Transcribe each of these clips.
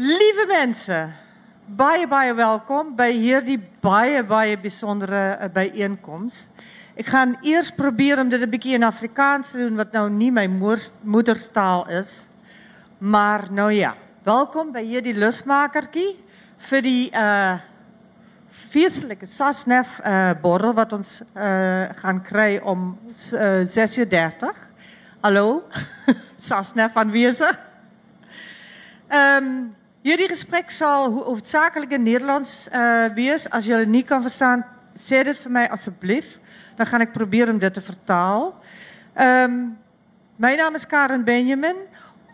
Lieve mensen, baie baie welkom bij hierdie baie baie bijzondere uh, bijeenkomst. Ik ga eerst proberen om dit een beetje in Afrikaans te doen, wat nou niet mijn moederstaal is. Maar nou ja, welkom bij hierdie lustmakerkie voor die uh, Sasnef uh, borrel wat ons gaan krijgen om uh, 6 uur 30. Hallo, Sasnef aanwezig. Um, jullie gesprek zal hoofdzakelijk in Nederlands uh, wees. Als jullie niet kan verstaan, zeg het voor mij alsjeblieft. Dan ga ik proberen om dit te vertalen. Um, mijn naam is Karen Benjamin.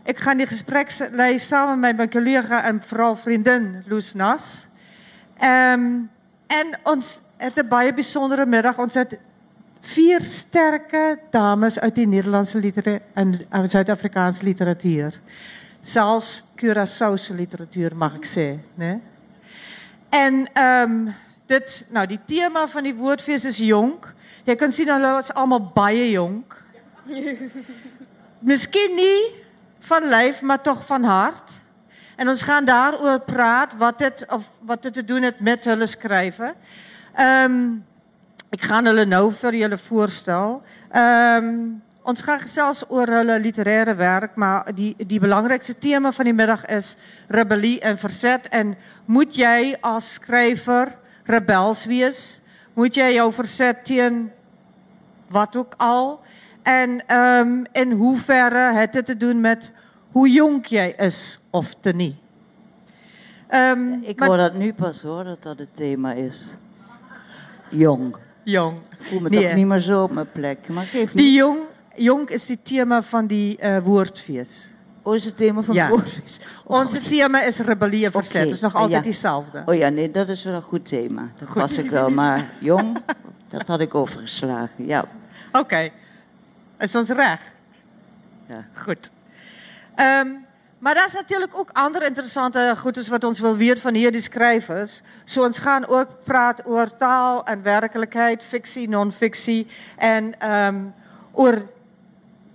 Ik ga die gesprekslijst samen met mijn collega en vooral vriendin Loes Nas. Um, en ons, het een bijzondere middag. Ons het vier sterke dames uit die Nederlandse literatuur en Zuid-Afrikaanse literatuur. Zelfs Curaçaose literatuur mag ik zeggen. Né? En um, dit, nou, die thema van die woordfeest is jong. Je kunt zien, hulle is allemaal baie jong. Misschien niet van lijf, maar toch van hart. En ons gaan daarover praten wat het, of wat het te doen heeft met hulle schrijven. Um, ik ga hulle nou voor jullie voorstellen. Um, ons gaan zelfs over hulle literaire werk, maar die, die belangrijkste thema van die middag is rebellie en verzet. En moet jij als schrijver rebels wees? Moet jij jouw verzet tegen wat ook al? En um, in hoeverre het het te doen met hoe jong jij is of te niet? Um, ik maar, hoor dat nu pas hoor, dat dat het thema is. Jong. Jong. Ik voel me nee. toch niet meer zo op mijn plek. Maar geef die niet. jong, jong is het thema van die uh, woordfeest. Oh, is het thema van ja. woordfeest? Oh, Onze thema is rebellie en verzet. Het is nog altijd ja. diezelfde. Oh ja, nee, dat is wel een goed thema. Dat goed. was ik wel. Maar jong, dat had ik overgeslagen. Ja. Oké. Okay. Is ons recht? Ja. Goed. Um, maar dat is natuurlijk ook andere interessante goedes wat ons wil weten van hierdie schrijvers. Zo ons gaan ook praten over taal en werkelijkheid, fictie, non-fictie en um, over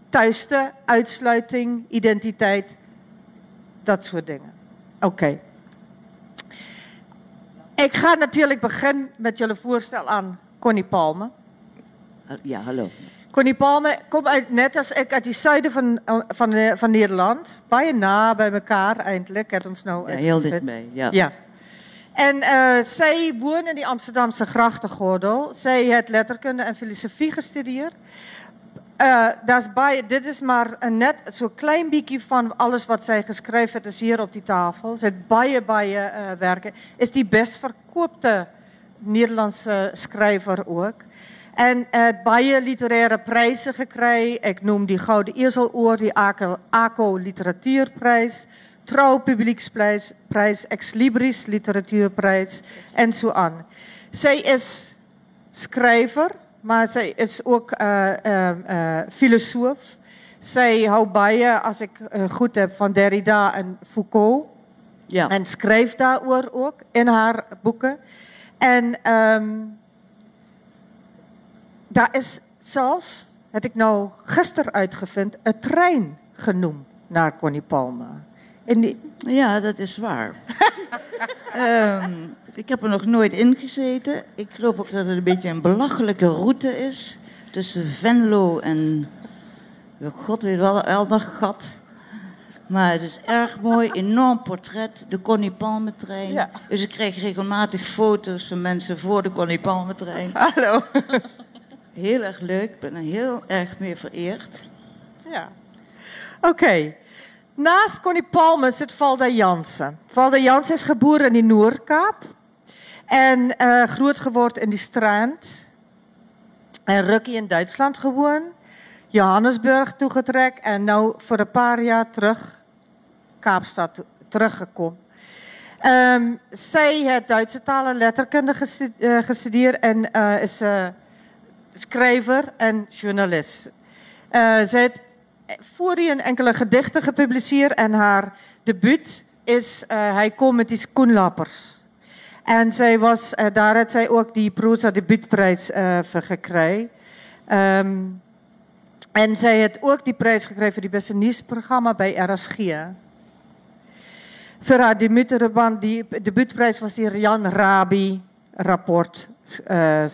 thuiste, uitsluiting, identiteit, dat soort dingen. Oké. Okay. Ik ga natuurlijk beginnen met jullie voorstel aan Connie Palme. Ja, hallo. Connie Palme komt uit, net als ik uit die zuiden van, van, van Nederland. Bijna na bij elkaar eindelijk. Het ons nou ja, heel dichtbij, ja. ja. En uh, zij woont in die Amsterdamse grachtengordel. Zij heeft letterkunde en filosofie gestudeerd. Bij, dit is maar net zo'n klein beetje van alles wat zij geschreven heeft, is hier op die tafel. Ze heeft baie, baie uh, werken. Is die best verkoopte Nederlandse schrijver ook. En het uh, baie literaire prijzen gekregen. Ik noem die Gouden Ezeloor, die ACO Literatuurprijs, Trouw Publieksprijs, prijs, Ex Libris Literatuurprijs en zo aan. Zij is schrijver, maar zij is ook uh, uh, uh, filosoof. Zij houdt baie, als ik goed heb, van Derrida en Foucault. Ja. En schrijft daarover ook in haar boeken. En... Um, daar is zelfs, heb ik nou gisteren uitgevonden, een trein genoemd naar Connie Palme. Die... Ja, dat is waar. um, ik heb er nog nooit in gezeten. Ik geloof ook dat het een beetje een belachelijke route is. Tussen Venlo en, god weet wel, Eldergat. Maar het is erg mooi, enorm portret, de Connie Palme trein. Ja. Dus ik krijg regelmatig foto's van mensen voor de Connie Palme trein. Hallo. Heel erg leuk, ik ben er heel erg mee vereerd. Ja. Oké. Okay. Naast Connie Palme zit Valda Jansen. Valda Jansen is geboren in Noordkaap. En uh, groot in die Strand. En Rukkie in Duitsland gewoon. Johannesburg toegetrekt. En nu voor een paar jaar terug Kaapstad teruggekomen. Um, zij heeft Duitse taal en letterkunde gestudeerd en uh, is uh, schrijver en journalist. Uh, zij heeft voorheen enkele gedichten gepubliceerd en haar debuut is Hij komt met die schoenlappers. En zij was, uh, daar had zij ook die proza debuutprijs uh, voor gekregen. Um, en zij heeft ook die prijs gekregen voor die beste nieuwsprogramma bij RSG. Voor haar debuutroman, die debuutprijs was die Jan Rabi rapport, uh,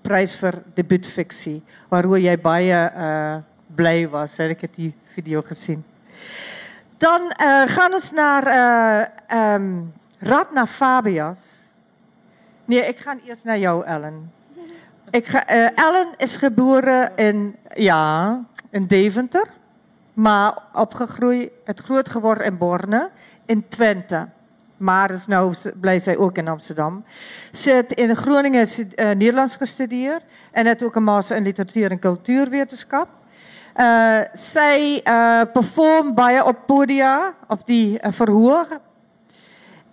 prijs voor debuutfictie, waarover jij baie uh, blij was, heb ik het die video gezien. Dan uh, gaan we naar uh, um, Radna Fabias. Nee, ik ga eerst naar jou, Ellen. Ik ga, uh, Ellen is geboren in, ja, in Deventer, maar opgegroeid, het groot geworden in Borne, in Twente. Maar is nou blij zij ook in Amsterdam. Ze heeft in Groningen uh, Nederlands gestudeerd en heeft ook een master in literatuur en cultuurwetenschap. Uh, zij uh, performt bij op podia, op die verhoor.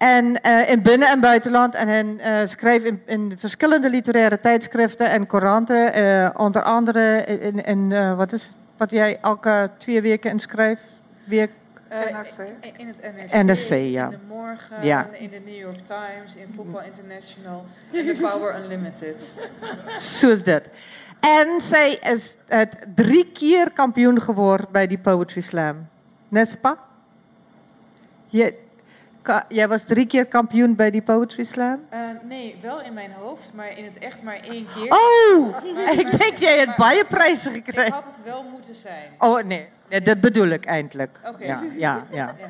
En in binnen- en buitenland. En hij schrijft in, in, verschillende literaire tijdschriften en couranten. onder andere in, in wat, is, wat jij elke twee weken inschrijft. Week, NRC. In het NRC. ja. In de Morgen, ja. in de New York Times, in Football International, in de Power Unlimited. Zo is dat. En zij is het drie keer kampioen geworden bij die Poetry Slam. Nespa? Je, jij was drie keer kampioen bij die Poetry Slam? Uh, nee, wel in mijn hoofd, maar in het echt maar één keer. Oh, ik denk jij hebt baie prijzen gekregen. Ik had het wel moeten zijn. Oh nee, nee dat bedoel ik eindelijk. Oké. Ja, ja, ja. ja.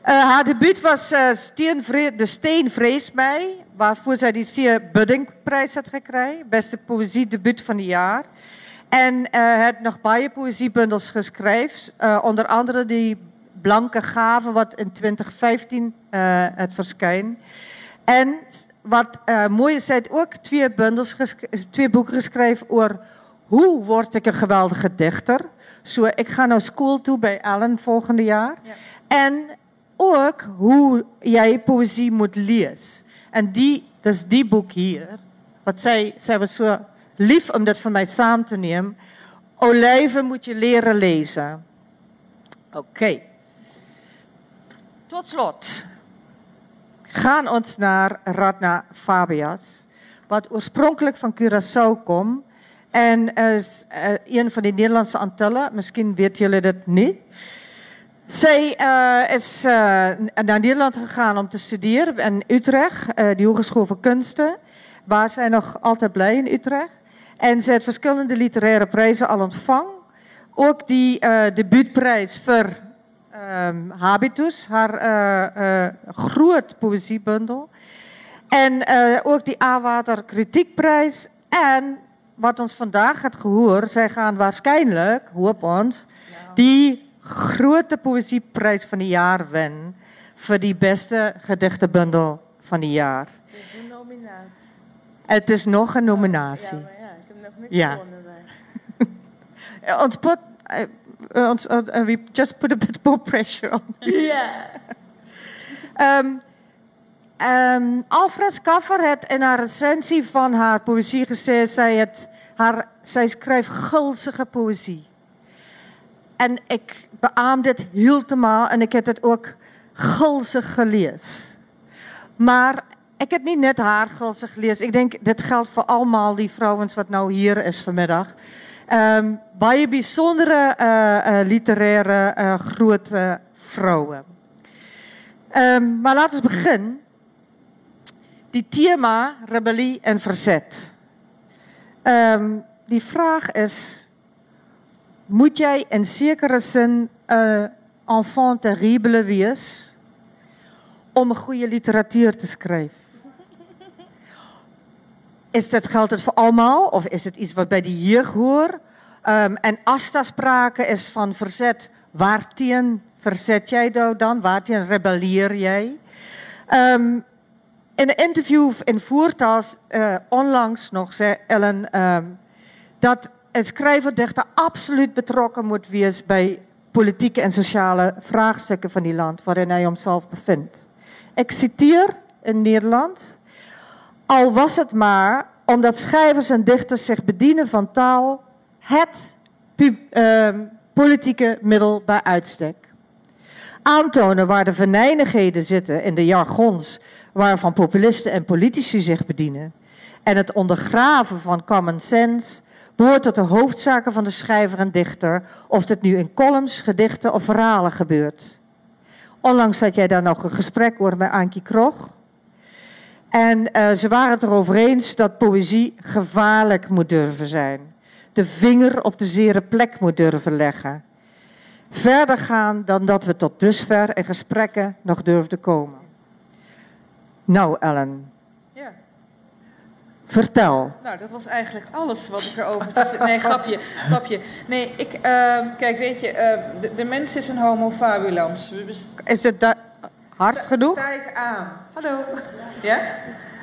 Uh, haar debuut was uh, De Steen Vrees mij, waarvoor zij die Zeer Buddingprijs had gekregen. Beste poëziedebuut van het jaar. En uh, het nog baie poëziebundels geschreven. onder andere die Blanke Gave, wat in 2015 het verscheen. En wat mooi is, zij heeft ook twee, bundels twee boeken geschreven over hoe word ik een geweldige dichter. Zo, ik ga naar school toe bij Ellen volgende jaar. Ja. En ook hoe jij poëzie moet lezen. En die, dus die boek hier, wat zij, zij was zo lief om dat van mij samen te nemen. Olijven moet je leren lezen. Oké. Okay. Tot slot gaan ons naar Radna Fabias, wat oorspronkelijk van Curaçao komt. En is uh, een van die Nederlandse Antillen, misschien weten jullie dat niet. Zij uh, is uh, naar Nederland gegaan om te studeren in Utrecht, de Hogeschool voor Kunsten. Waar zij nog altijd blij in Utrecht. En ze heeft verschillende literaire prijzen al ontvangen. Ook die debuutprijs voor um, Habitus, haar groot poëziebundel. En ook die Awater kritiekprijs. En wat ons vandaag gaat gehoord, zij gaan waarschijnlijk, hoop ons, die grote poëzieprijs van het jaar wen voor die beste gedichtenbundel van het jaar. Het is een nominatie. Het is nog een nominatie. Ja, maar ja, ik heb nog niks ja. gewonnen. ons put, uh, ons, uh, we just put a bit more pressure on. Ja. um, um, Alfred Skaffer heeft in haar recensie van haar poëzie gezegd, zij, het, haar, zij schrijft gulzige poëzie. En ik beaam dit helemaal en ik heb het ook gulzig gelezen. Maar ik heb niet net haar gulzig gelezen. Ik denk, dit geldt voor allemaal die vrouwen wat nou hier is vanmiddag. ehm um, baie besondere eh uh, uh, literêre eh uh, groot uh, vroue. Ehm um, maar laat ons begin. Die tema rebellie en verzet. Ehm um, die vraag is moet jy in sekere sin 'n uh, enfant terrible wees om goeie literatuur te skryf? Is dat, geldt het voor allemaal of is het iets wat bij de jeugd hoort? Um, en als daar sprake is van verzet, waartegen verzet jij nou dan? Waartegen rebelleer jij? Um, in een interview in Voertaals uh, onlangs nog zei Ellen um, dat een schrijver-dichter absoluut betrokken moet wees bij politieke en sociale vraagstukken van die land waarin hij zichzelf bevindt. Ik citeer in Nederland. Al was het maar omdat schrijvers en dichters zich bedienen van taal, het uh, politieke middel bij uitstek. Aantonen waar de venijnigheden zitten in de jargons waarvan populisten en politici zich bedienen. En het ondergraven van common sense, behoort tot de hoofdzaken van de schrijver en dichter, of dit nu in columns, gedichten of verhalen gebeurt. Onlangs had jij daar nog een gesprek over met Ankie Krog. En uh, ze waren het erover eens dat poëzie gevaarlijk moet durven zijn. De vinger op de zere plek moet durven leggen. Verder gaan dan dat we tot dusver in gesprekken nog durfden komen. Nou, Ellen. Ja. Vertel. Nou, dat was eigenlijk alles wat ik erover te zeggen. Nee, grapje, grapje. Nee, ik, uh, kijk, weet je, uh, de, de, mens is een homo fabulans. Is het daar hard genoeg? Sta ik aan. Hallo. Ja?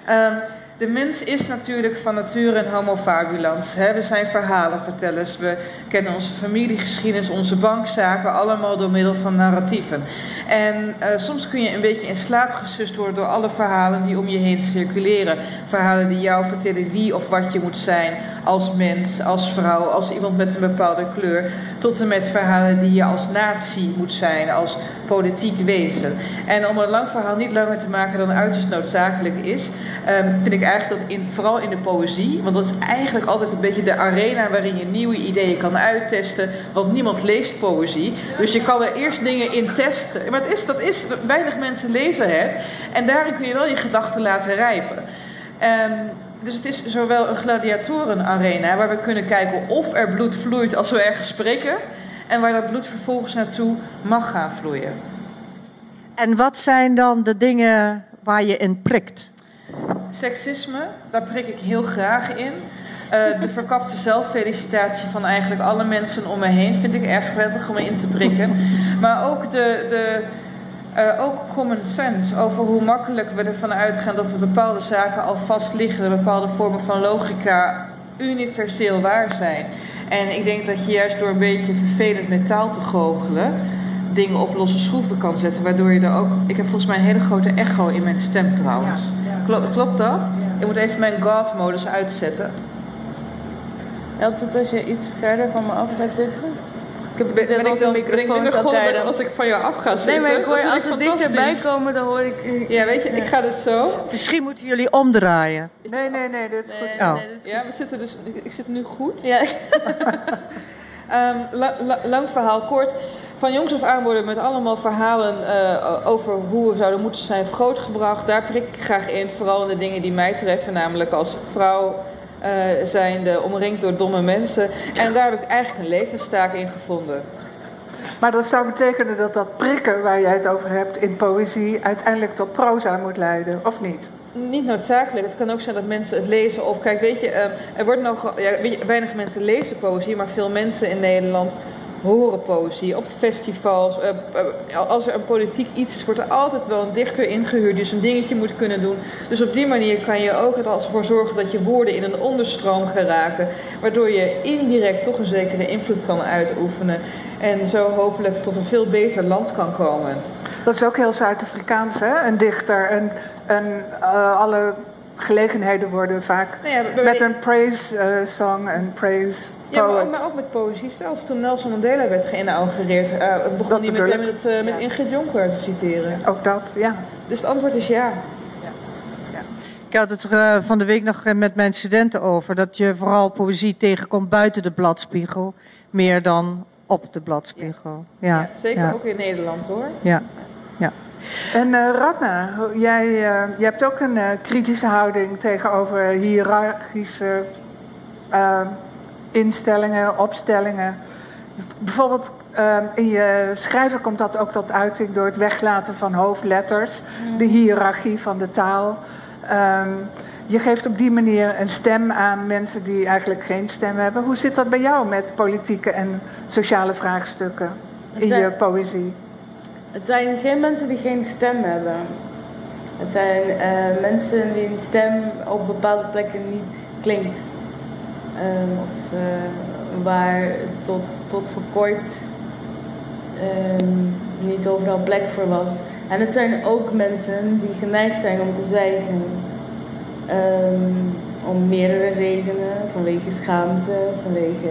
Um, de mens is natuurlijk van nature een homo fabulans. Hè? We zijn verhalenvertellers. We kennen onze familiegeschiedenis, onze bankzaken, allemaal door middel van narratieven. En uh, soms kun je een beetje in slaap gesust worden door alle verhalen die om je heen circuleren. Verhalen die jou vertellen wie of wat je moet zijn als mens, als vrouw, als iemand met een bepaalde kleur. Tot en met verhalen die je als natie moet zijn, als politiek wezen. En om een lang verhaal niet langer te maken dan uiterst noodzakelijk is, um, vind ik eigenlijk dat in, vooral in de poëzie, want dat is eigenlijk altijd een beetje de arena waarin je nieuwe ideeën kan uittesten, want niemand leest poëzie. Dus je kan er eerst dingen in testen. Maar het is, dat is, weinig mensen lezen het. En daarin kun je wel je gedachten laten rijpen. Um, dus het is zowel een gladiatorenarena waar we kunnen kijken of er bloed vloeit als we ergens spreken. En waar dat bloed vervolgens naartoe mag gaan vloeien. En wat zijn dan de dingen waar je in prikt? Seksisme, daar prik ik heel graag in. Uh, de verkapte zelffelicitatie van eigenlijk alle mensen om me heen vind ik erg prettig om in te prikken. Maar ook de, de, uh, ook common sense over hoe makkelijk we ervan uitgaan dat er bepaalde zaken al vast liggen, bepaalde vormen van logica universeel waar zijn. En ik denk dat je juist door een beetje vervelend metaal te goochelen dingen op losse schroeven kan zetten, waardoor je er ook. Ik heb volgens mij een hele grote echo in mijn stem trouwens. Klopt, klopt dat? Ik moet even mijn God-modus uitzetten. Helpt het als je iets verder van me af gaat zitten? Ik heb, ben, ben ik de microfoon altijd als ik van jou af ga zitten. Nee, maar ik hoor, als we dichterbij komen, dan hoor ik... Ja, weet je, ik ga dus zo. Misschien moeten jullie omdraaien. Nee, nee, nee, dit is Nee, goed. Oh. nee, dat is Ja, we zitten dus... Ik, ik zit nu goed. Ja. Ehm, la- la- lang verhaal kort. Van jongs af aan worden met allemaal verhalen eh, over hoe we zouden moeten zijn grootgebracht. Daar prik ik graag in. Vooral in de dingen die mij treffen. Namelijk als vrouw zijnde omringd door domme mensen. En daar heb ik eigenlijk een levenstaak in gevonden. Maar dat zou betekenen dat dat prikken waar jij het over hebt in poëzie uiteindelijk tot proza moet leiden, of niet? Niet noodzakelijk. Het kan ook zijn dat mensen het lezen op. Kijk, weet je, eh, er wordt nog. Ja, weet je, weinig mensen lezen poëzie, maar veel mensen in Nederland horen poëzie op festivals. Eh, eh, als er een politiek iets is, wordt er altijd wel een dichter ingehuurd die zo'n dingetje moet kunnen doen. Dus op die manier kan je ook voor zorgen dat je woorden in een onderstroom geraken, waardoor je indirect toch een zekere invloed kan uitoefenen. En zo hopelijk tot een veel beter land kan komen. Dat is ook heel Zuid-Afrikaans, hè? Een dichter. En, en eh, alle gelegenheden worden vaak Nou ja, we- met een praise eh, song en praise Ja, maar ook, poet. maar ook met poëzie zelf. Toen Nelson Mandela werd geïnaugureerd, eh, begon Dat hij meteen ik. met, het, eh, met Ingrid Jonker te citeren. Ook dat, ja. Dus het antwoord is ja. Ik had het er eh, van de week nog eh, met mijn studenten over. Dat je vooral poëzie tegenkomt buiten de bladspiegel. Meer dan op de bladspiegel. Ja, Ja, zeker ja, ook in Nederland hoor. Ja. En eh Radna, jij, eh, jij hebt ook een eh, kritische houding tegenover hiërarchische instellingen, opstellingen. Bijvoorbeeld in je schrijven komt dat ook tot uiting door het weglaten van hoofdletters, de hiërarchie van de taal. Ehm, je geeft op die manier een stem aan mensen die eigenlijk geen stem hebben. Hoe zit dat bij jou met politieke en sociale vraagstukken in je poëzie? Het zijn geen mensen die geen stem hebben. Het zijn eh, mensen die een stem op bepaalde plekken niet klinkt. Ehm, of eh, waar tot, tot voor kort ehm, niet overal plek voor was. En het zijn ook mensen die geneigd zijn om te zwijgen. Ehm, om meerdere redenen. Vanwege schaamte, vanwege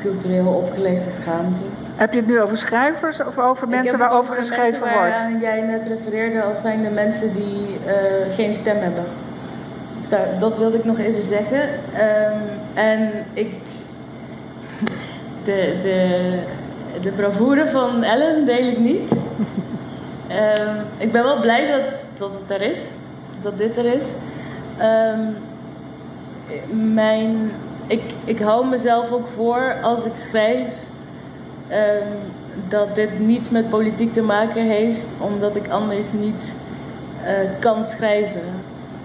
cultureel opgelegde schaamte. Heb je het nu over schrijvers of over mensen waarover over geschreven mensen wordt? waaraan jij net refereerde als zijn de mensen die eh, geen stem hebben. Dus daar, dat wilde ik nog even zeggen. Ehm, en ik. De, de, de bravoure van Ellen deel ik niet. Ehm, ik ben wel blij dat, dat het er is. Dat dit er is. Ehm, mijn, ik, ik hou mezelf ook voor als ik schrijf dat dit niets met politiek te maken heeft, omdat ik anders niet uh, kan schrijven.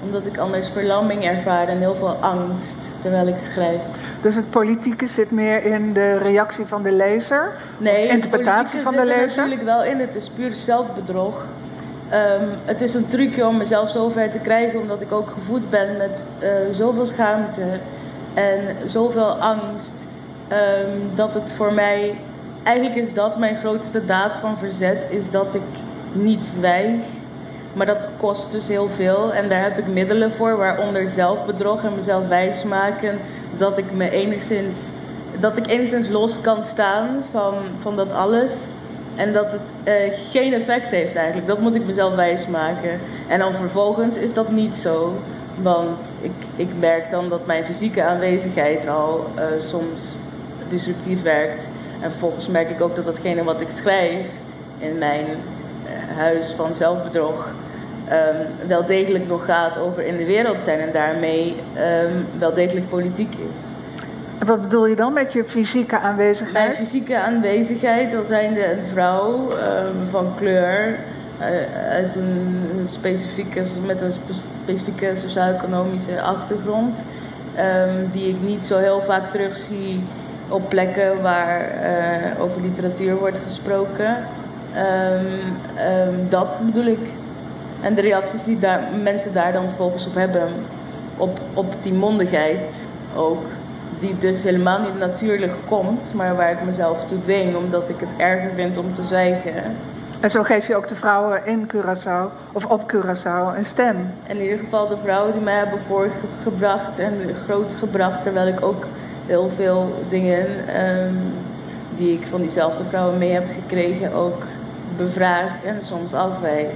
Omdat ik anders verlamming ervaar en heel veel angst terwijl ik schrijf. Dus het politieke zit meer in de reactie van de lezer? Nee, de interpretatie van de lezer? zit er natuurlijk wel in. Het is puur zelfbedrog. Um, het is een trucje om mezelf zover te krijgen, omdat ik ook gevoed ben met uh, zoveel schaamte en zoveel angst. Um, dat het voor mij, eigenlijk is dat mijn grootste daad van verzet, is dat ik niet zwijg. Maar dat kost dus heel veel en daar heb ik middelen voor, waaronder zelfbedrog en mezelf wijsmaken dat ik me enigszins, dat ik enigszins los kan staan van, van dat alles. En dat het uh, geen effect heeft eigenlijk. Dat moet ik mezelf wijsmaken. En dan vervolgens is dat niet zo. Want ik, ik merk dan dat mijn fysieke aanwezigheid al uh, soms disruptief werkt. En vervolgens merk ik ook dat datgene wat ik schrijf in mijn uh, huis van zelfbedrog um, wel degelijk nog gaat over in de wereld zijn en daarmee um, wel degelijk politiek is. En wat bedoel je dan met je fysieke aanwezigheid? Mijn fysieke aanwezigheid, al zijnde een vrouw um, van kleur, uh, uit een specifieke, met een specifieke sociaal-economische achtergrond, die ik niet zo heel vaak terugzie op plekken waar uh, over literatuur wordt gesproken. Um, dat bedoel ik. En de reacties die daar, mensen daar dan vervolgens op hebben, op, op die mondigheid ook die dus helemaal niet natuurlijk komt, maar waar ik mezelf toe dwing omdat ik het erger vind om te zwijgen. En zo geef je ook de vrouwen in Curaçao of op Curaçao een stem. In ieder geval de vrouwen die mij hebben voorgebracht en groot gebracht, terwijl ik ook heel veel dingen um, die ik van diezelfde vrouwen mee heb gekregen ook bevraag en soms afwijs.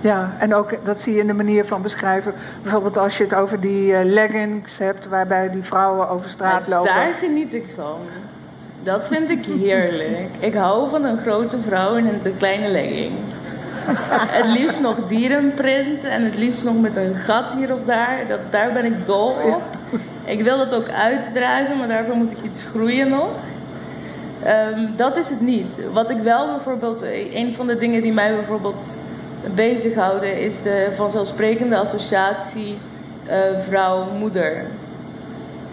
Ja, en ook dat zie je in de manier van beschrijven. Bijvoorbeeld als je het over die uh, leggings hebt waarbij die vrouwen over straat lopen. Daar geniet ik van. Dat vind ik heerlijk. Ik hou van een grote vrouw in een te kleine legging. het liefst nog dierenprint en het liefst nog met een gat hier of daar. Dat, daar ben ik dol op. Ik wil dat ook uitdragen, maar daarvoor moet ik iets groeien nog. Um, dat is het niet. Wat ik wel bijvoorbeeld, een van de dingen die mij bijvoorbeeld bezighouden is de vanzelfsprekende associatie uh, vrouw-moeder.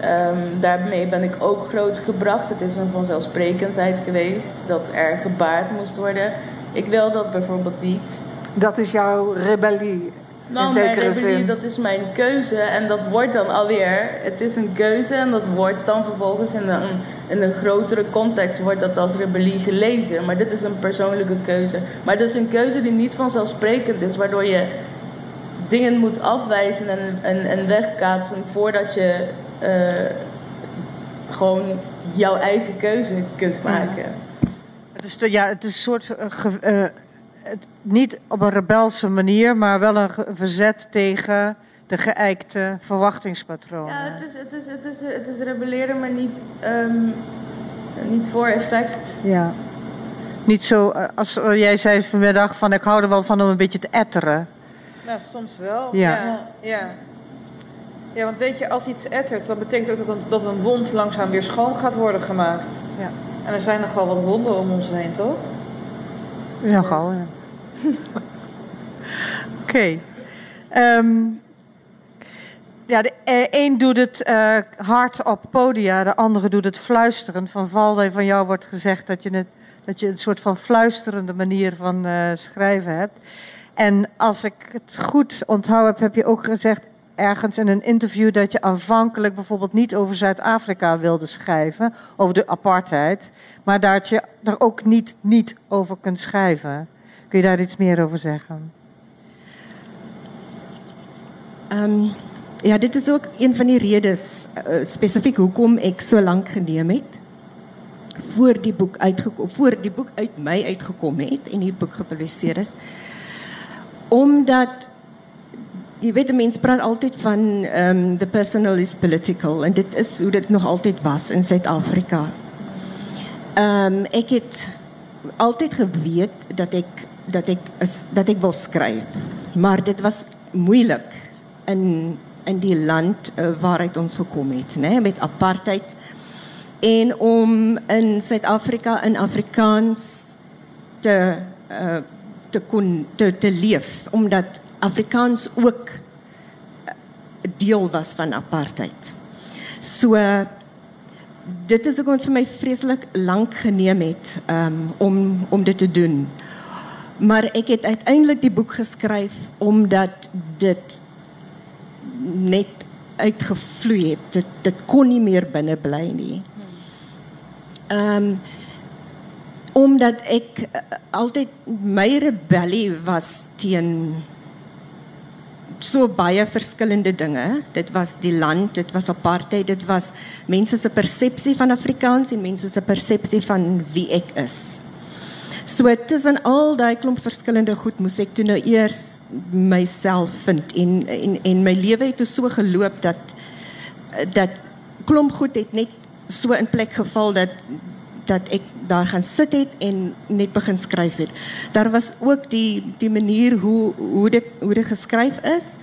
Um, daarmee ben ik ook groot gebracht. Het is een vanzelfsprekendheid geweest dat er gebaard moest worden. Ik wil dat bijvoorbeeld niet. Dat is jouw rebellie. Nou, mijn rebellie, dat is mijn keuze. En dat wordt dan alweer, het is een keuze en dat wordt dan vervolgens in een, in een grotere context, wordt dat als rebellie gelezen. Maar dit is een persoonlijke keuze. Maar dat is een keuze die niet vanzelfsprekend is, waardoor je dingen moet afwijzen en, en, en wegkaatsen voordat je uh, gewoon jouw eigen keuze kunt maken. Het is, ja, het is een soort uh, niet op een rebelse manier, maar wel een verzet tegen de geëikte verwachtingspatronen. Ja, het is, het is, het is, het is rebelleren, maar niet, um, niet voor effect. Ja. Niet zo, eh, als eh, jij zei vanmiddag, van ik hou er wel van om een beetje te etteren. Nou, soms wel. Ja. ja. ja. want weet je, als iets ettert, dan betekent ook dat een, dat een wond langzaam weer schoon gaat worden gemaakt. Ja. En er zijn nogal wat wonden om ons heen, toch? Nogal, ja. Oké. Ehm, ja, de eh, een doet het uh, hard op podia, de andere doet het fluisteren. Van Valde, van jou wordt gezegd dat je, het, dat je een soort van fluisterende manier van uh, schrijven hebt. En als ik het goed onthouden heb, heb je ook gezegd ergens in een interview dat je aanvankelijk bijvoorbeeld niet over Zuid-Afrika wilde schrijven, over de apartheid, maar dat je er ook niet, niet over kunt schrijven. Kun je daar iets meer over zeggen? Um, ja, dit is ook een van die redes uh, spesifiek hoekom ek so lank geneem het voor die boek uitgekom voor die boek uit my uitgekom het en die boek gepubliseer is. Omdat jy weet mense praat altyd van um the personal is political en dit is hoe dit nog altyd was in Suid-Afrika. Um ek het altyd geweet dat ek dat ek dat ek wil skryf. Maar dit was moeilik in in die land uh, waaruit ons gekom het, né, nee, met apartheid en om in Suid-Afrika in Afrikaans te uh, te kon te, te leef omdat Afrikaans ook deel was van apartheid. So dit is ook wat vir my vreeslik lank geneem het um, om om dit te doen. Maar ek het uiteindelik die boek geskryf omdat dit net uitgevloei het. Dit dit kon nie meer binne bly nie. Ehm um, omdat ek uh, altyd my rebellie was teen so baie verskillende dinge. Dit was die land, dit was apartheid, dit was mense se persepsie van Afrikaans en mense se persepsie van wie ek is. So tussen al daai klomp verskillende goed moes ek toe nou eers myself vind en en en my lewe het so geloop dat dat klomp goed het net so in plek geval dat dat ek daar gaan sit het en net begin skryf het. Daar was ook die die manier hoe hoe dit hoe dit geskryf is.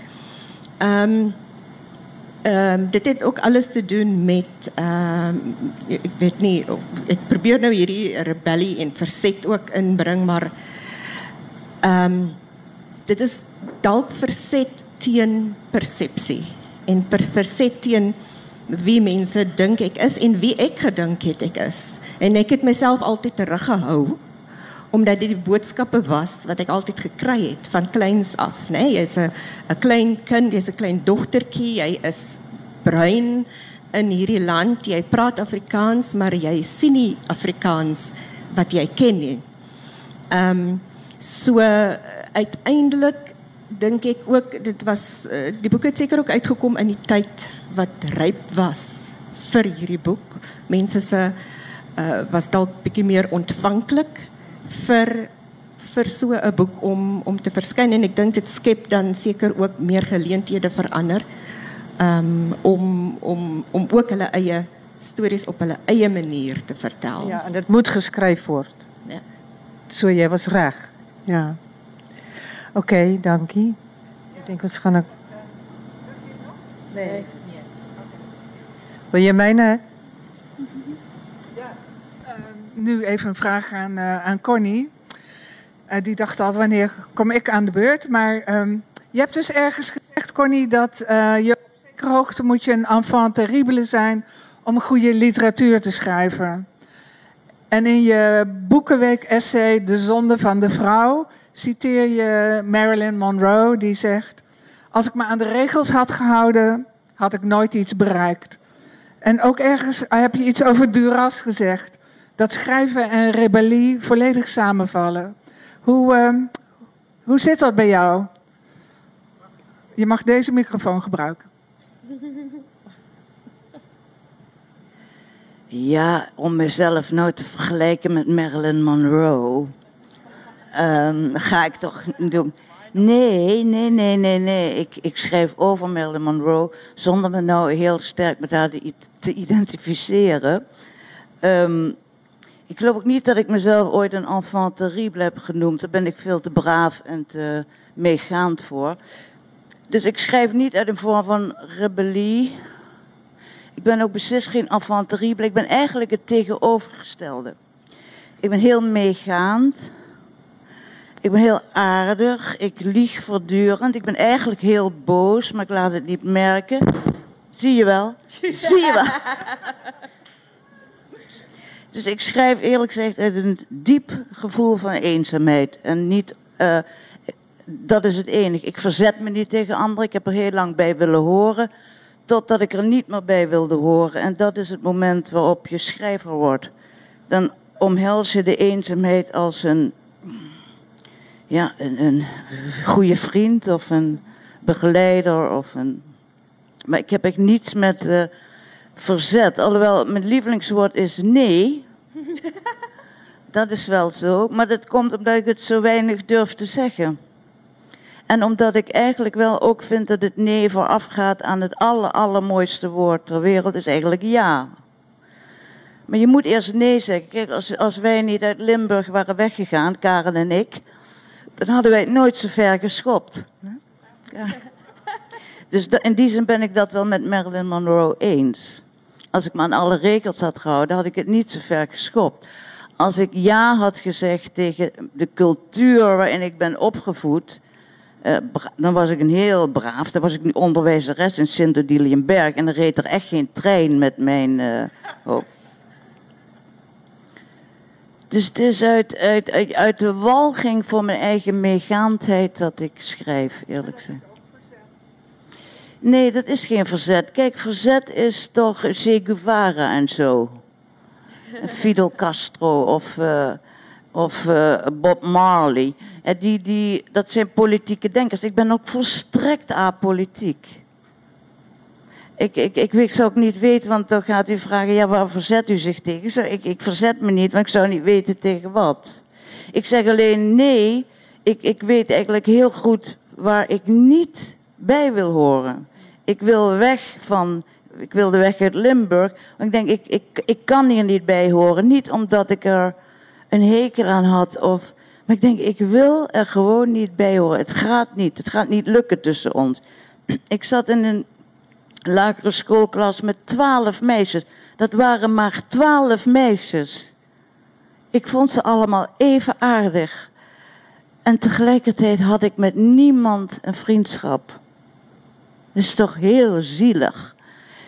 Ehm um, ehm um, dit het ook alles te doen met ehm um, ek weet nie ek probeer nou hierdie rebellie en verset ook inbring maar ehm um, dit is dalk verset teen persepsie en per, verset teen wie mense dink ek is en wie ek gedink het ek is. En ek het myself altyd teruggehou omdat dit die boodskappe was wat ek altyd gekry het van kleins af, né? Nee, jy's 'n 'n klein kind, jy's 'n klein dogtertjie, jy is bruin in hierdie land, jy praat Afrikaans, maar jy sien nie Afrikaans wat jy ken nie. Ehm um, so uiteindelik dink ek ook dit was uh, die boek het seker ook uitgekom in die tyd wat ryp was vir hierdie boek. Mense se uh, was dalk bietjie meer ontvanklik vir vir so 'n boek om om te verskyn en ek dink dit skep dan seker ook meer geleenthede vir ander um, om om om ook hulle eie stories op hulle eie manier te vertel. Ja, en dit moet geskryf word. Ja. So jy was reg. Ja. Oké, okay, dankie. Ek dink ons gaan 'n Nee. Wil jy myne nu even een vraag aan, uh, aan Connie. Uh, die dacht al, wanneer kom ik aan de beurt? Maar um, je hebt dus ergens gezegd, Connie, dat uh, je op zekere hoogte moet je een enfant terrible zijn om goede literatuur te schrijven. En in je boekenweek-essay De Zonde van de Vrouw citeer je Marilyn Monroe, die zegt... Als ik me aan de regels had gehouden, had ik nooit iets bereikt. En ook ergens heb je iets over Duras gezegd dat schrijven en rebellie volledig samenvallen. Hoe, uh, hoe zit dat bij jou? Je mag deze microfoon gebruiken. Ja, om mezelf nou te vergelijken met Marilyn Monroe, um, ga ik toch doen. Nee, nee, nee, nee, nee. Ik, ik schrijf over Marilyn Monroe zonder me nou heel sterk met haar te identificeren. Um, ik geloof ook niet dat ik mezelf ooit een enfant terrible heb genoemd. Daar ben ik veel te braaf en te meegaand voor. Dus ik schrijf niet uit een vorm van rebellie. Ik ben ook beslist geen enfant terrible. Ik ben eigenlijk het tegenovergestelde. Ik ben heel meegaand. Ik ben heel aardig. Ik lieg voortdurend. Ik ben eigenlijk heel boos, maar ik laat het niet merken. Zie je wel? Zie je wel? Dus ik schrijf eerlijk gezegd uit een diep gevoel van eenzaamheid. En niet, uh, dat is het enige. Ik verzet me niet tegen anderen. Ik heb er heel lang bij willen horen. Totdat ik er niet meer bij wilde horen. En dat is het moment waarop je schrijver wordt. Dan omhels je de eenzaamheid als een, ja, een, een goede vriend of een begeleider. Of een... Maar ik heb echt niets met. Uh, verzet. Alhoewel mijn lievelingswoord is nee. dat is wel zo. Maar dat komt omdat ik het zo weinig durf te zeggen. En omdat ik eigenlijk wel ook vind dat het nee voorafgaat aan het aller, allermooiste woord ter wereld, is eigenlijk ja. Maar je moet eerst nee zeggen. Kijk, als, als wij niet uit Limburg waren weggegaan, Karen en ik, dan hadden wij het nooit zo ver geschopt. Ja. Dus in die zin ben ik dat wel met Marilyn Monroe eens. Als ik me aan alle regels had gehouden, had ik het niet zo ver geschopt. Als ik ja had gezegd tegen de cultuur waarin ik ben opgevoed, eh, dan was ik een heel braaf. Dan was ik een onderwijzeres in Sint-Odiliënberg en dan reed er echt geen trein met mijn eh. Dus het is uit, uit, uit, uit de walging voor mijn eigen meegaandheid dat ik schrijf, eerlijk gezegd. Nee, dat is geen verzet. Kijk, verzet is toch Che Guevara en zo. Fidel Castro of, eh, of eh, Bob Marley. En die, die, dat zijn politieke denkers. Ik ben ook volstrekt apolitiek. Ik, ik, ik, ik zou ook niet weten, want dan gaat u vragen, ja, waar verzet u zich tegen? Ik, zeg, ik, ik verzet me niet, maar ik zou niet weten tegen wat. Ik zeg alleen nee, ik, ik weet eigenlijk heel goed waar ik niet bij wil horen. Ik wil weg van, ik wilde weg uit Limburg, ik denk, ik, ik, ik kan hier niet bij horen. Niet omdat ik er een hekel aan had, of, maar ik denk, ik wil er gewoon niet bij horen. Het gaat niet, het gaat niet lukken tussen ons. Ik zat in een lagere schoolklas met twaalf meisjes. Dat waren maar twaalf meisjes. Ik vond ze allemaal even aardig. En tegelijkertijd had ik met niemand een vriendschap. Dat is toch heel zielig.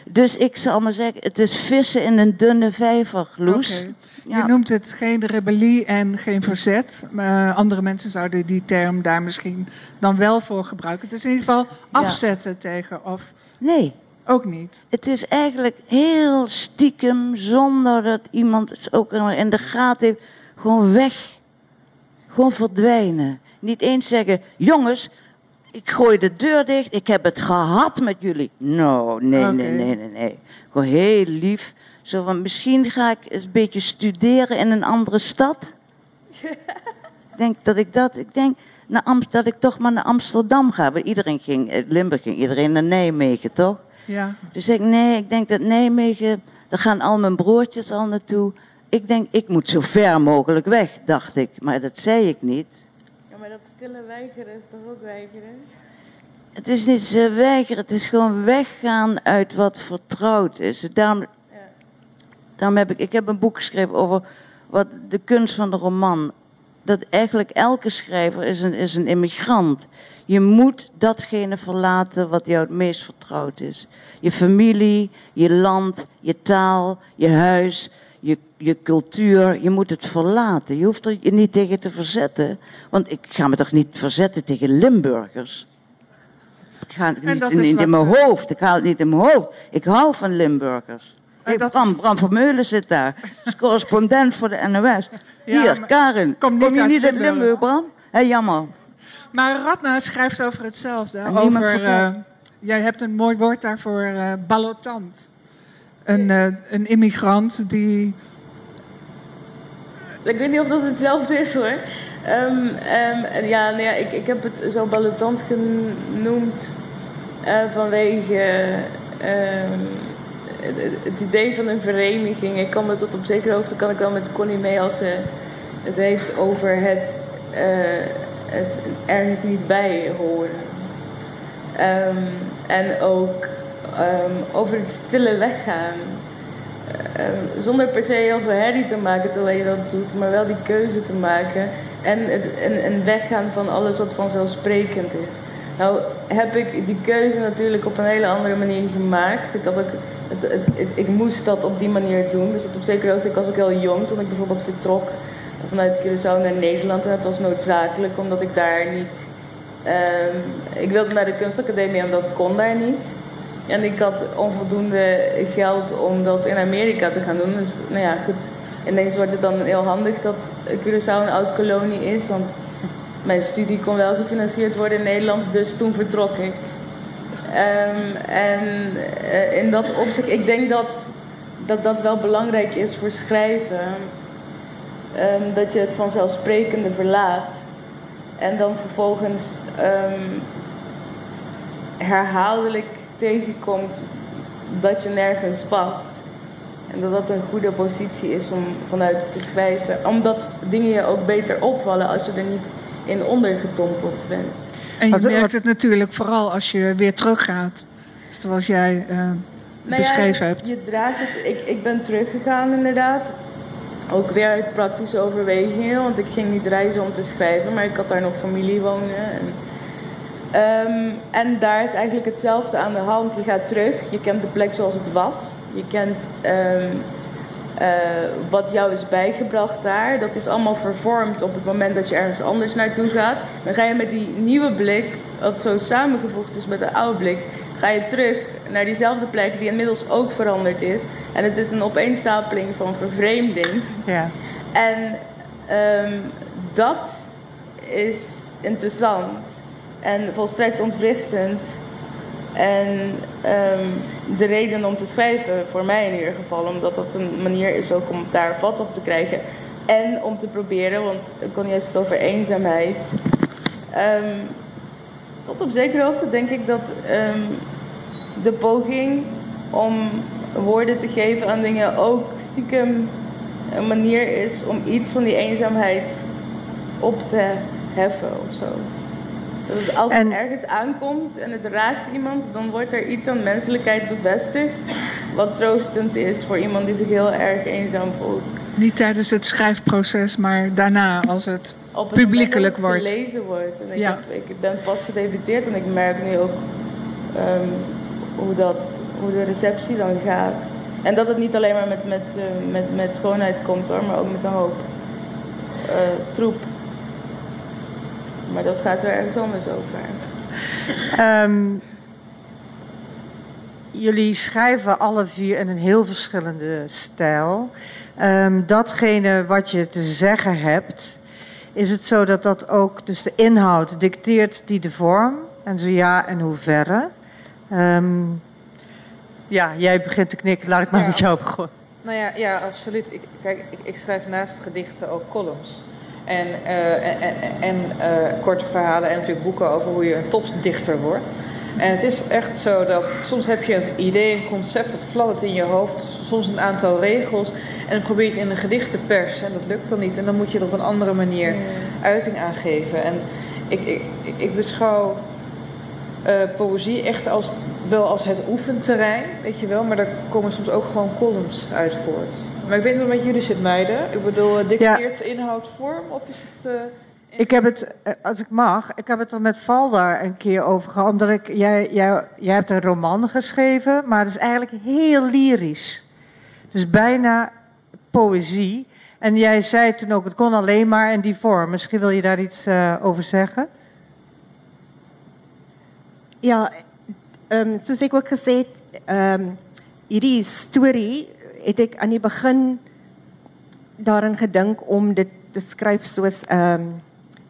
Dus ik zal maar zeggen, het is vissen in een dunne vijver, Loes. Ja. Je noemt het geen rebellie en geen verzet. Maar andere mensen zouden die term daar misschien dan wel voor gebruiken. Het is in ieder geval afzetten tegen of Nee, ook niet. het is eigenlijk heel stiekem, zonder dat iemand het ook in de gaten heeft, gewoon weg. Gewoon verdwijnen. Niet eens zeggen, jongens, ik gooi de deur dicht, ik heb het gehad met jullie. No, nee, nee, nee, nee, nee. Gewoon heel lief. Zo van, misschien ga ik eens een beetje studeren in een andere stad. Ik denk dat ik dat, ik denk naar Am- dat ik toch maar naar Amsterdam ga. Want iedereen ging, uit Limburg ging iedereen naar Nijmegen, toch? Ja. Dus ik, nee, ik denk dat Nijmegen, daar gaan al mijn broertjes al naartoe. Ik denk, ik moet zo ver mogelijk weg, dacht ik. Maar dat zei ik niet. Stille weigeren is toch ook weigeren? Het is niet ze weigeren, het is gewoon weggaan uit wat vertrouwd is. Daarom, Ja. daarom heb ik, ik heb een boek geschreven over wat de kunst van de roman. Dat eigenlijk elke schrijver is een, is een immigrant. Je moet datgene verlaten wat jou het meest vertrouwd is. Je familie, je land, je taal, je huis, je, je cultuur. Je moet het verlaten. Je hoeft er je niet tegen te verzetten. Want ik ga me toch niet verzetten tegen Limburgers. Ik ga het niet in, in mijn eh, hoofd. Ik haal het niet in mijn hoofd. Ik hou van Limburgers. Hey, Bram, is- Bram Vermeulen zit daar. Is correspondent voor de NOS. Ja, Hier, maar- Karen. Kom niet je niet uit Limburg. Bram? Hé, jammer. Maar Radna schrijft over hetzelfde. En Over, eh, jij hebt een mooi woord daarvoor, eh ballotant. Een, eh, een immigrant die... Ik weet niet of dat hetzelfde is hoor. Ehm, ehm, ja, nee, ja, ik, ik heb het zo ballotant genoemd eh, vanwege ehm, het, idee van een vereniging. Ik kan me tot op zekere hoogte kan ik wel met Connie mee als ze het heeft over het, eh, het ergens niet bij horen. En ook ehm, over het stille weggaan. Ehm, zonder per se heel veel herrie te maken terwijl je dat doet, maar wel die keuze te maken en het, en, en weggaan van alles wat vanzelfsprekend is. Nou heb ik die keuze natuurlijk op een hele andere manier gemaakt. Ik, had ook, het, het, ik moest dat op die manier doen, dus op zekere hoogte, ik was ook heel jong toen ik bijvoorbeeld vertrok vanuit Curaçao naar Nederland en dat was noodzakelijk omdat ik daar niet... ehm, ik wilde naar de kunstacademie en dat kon daar niet. En ik had onvoldoende geld om dat in Amerika te gaan doen. Dus nou ja, goed. Ineens wordt het dan heel handig dat Curaçao een oud-kolonie is. Want mijn studie kon wel gefinancierd worden in Nederland. Dus toen vertrok ik. Ehm, en eh, in dat opzicht, ik denk dat, dat dat wel belangrijk is voor schrijven. Ehm, dat je het vanzelfsprekende verlaat. En dan vervolgens ehm, herhaaldelijk tegenkomt dat je nergens past. En dat dat een goede positie is om vanuit te schrijven. Omdat dingen je ook beter opvallen als je er niet in ondergedompeld bent. En je merkt het natuurlijk vooral als je weer teruggaat. Zoals jij eh, Nou ja, beschreven hebt. Je draagt het. Ik, ik ben teruggegaan inderdaad. Ook weer uit praktische overwegingen, want ik ging niet reizen om te schrijven, maar ik had daar nog familie wonen. En, Ehm, en daar is eigenlijk hetzelfde aan de hand. Je gaat terug, je kent de plek zoals het was. Je kent ehm, eh, wat jou is bijgebracht daar. Dat is allemaal vervormd op het moment dat je ergens anders naartoe gaat. Dan ga je met die nieuwe blik, wat zo samengevoegd is met de oude blik, ga je terug naar diezelfde plek die inmiddels ook veranderd is. En het is een opeenstapeling van vervreemding. Ja. En ehm, dat is interessant en volstrekt ontwrichtend. En ehm, de reden om te schrijven, voor mij in ieder geval, omdat dat een manier is om daar vat op te krijgen. En om te proberen, want ik kon juist het over eenzaamheid. Ehm, tot op zekere hoogte denk ik dat ehm, de poging om woorden te geven aan dingen ook stiekem een manier is om iets van die eenzaamheid op te heffen of zo. Het als En- het ergens aankomt en het raakt iemand, dan wordt er iets aan menselijkheid bevestigd. Wat troostend is voor iemand die zich heel erg eenzaam voelt. Niet tijdens het schrijfproces, maar daarna als het publiekelijk wordt. het gelezen wordt. En ik, Ja. heb- ik ben pas gedebuteerd en ik merk nu ook ehm, hoe, dat, hoe de receptie dan gaat. En dat het niet alleen maar met, met, eh, met, met schoonheid komt hoor, maar ook met een hoop eh, troep. Maar dat gaat weer ergens anders over. Ehm, jullie schrijven alle vier in een heel verschillende stijl. Ehm, datgene wat je te zeggen hebt, is het zo dat dat ook, dus de inhoud dicteert die de vorm? En zo ja, en hoeverre? Ehm ja, jij begint te knikken, laat ik maar Ja. met jou beginnen. Nou ja, ja absoluut. Ik, kijk, ik, ik schrijf naast gedichten ook columns. En, eh, en, en, en, eh, korte verhalen en natuurlijk boeken over hoe je een topdichter wordt. En het is echt zo dat soms heb je een idee, een concept, dat fladdert in je hoofd. Soms een aantal regels. En dan probeer je het in een gedicht te persen. En dat lukt dan niet. En dan moet je er op een andere manier uiting aan geven. En ik, ik, ik- ik beschouw eh, poëzie echt als, wel als het oefenterrein, weet je wel. Maar daar komen soms ook gewoon columns uit voort. Maar ik weet niet het met jullie zit, meiden. Ik bedoel, eh, dicteert inhoud vorm of is het... eh, Ik heb het, eh, als ik mag, ik heb het er met Valda een keer over gehad. Omdat ik, jij, jij, jij hebt een roman geschreven, maar het is eigenlijk heel lyrisch. Dus bijna poëzie. En jij zei toen ook, het kon alleen maar in die vorm. Misschien wil je daar iets eh, over zeggen? Ja, ehm soos ek ook gesê het, ehm hierdie storie het ek aan die begin daarin gedink om dit te skryf soos ehm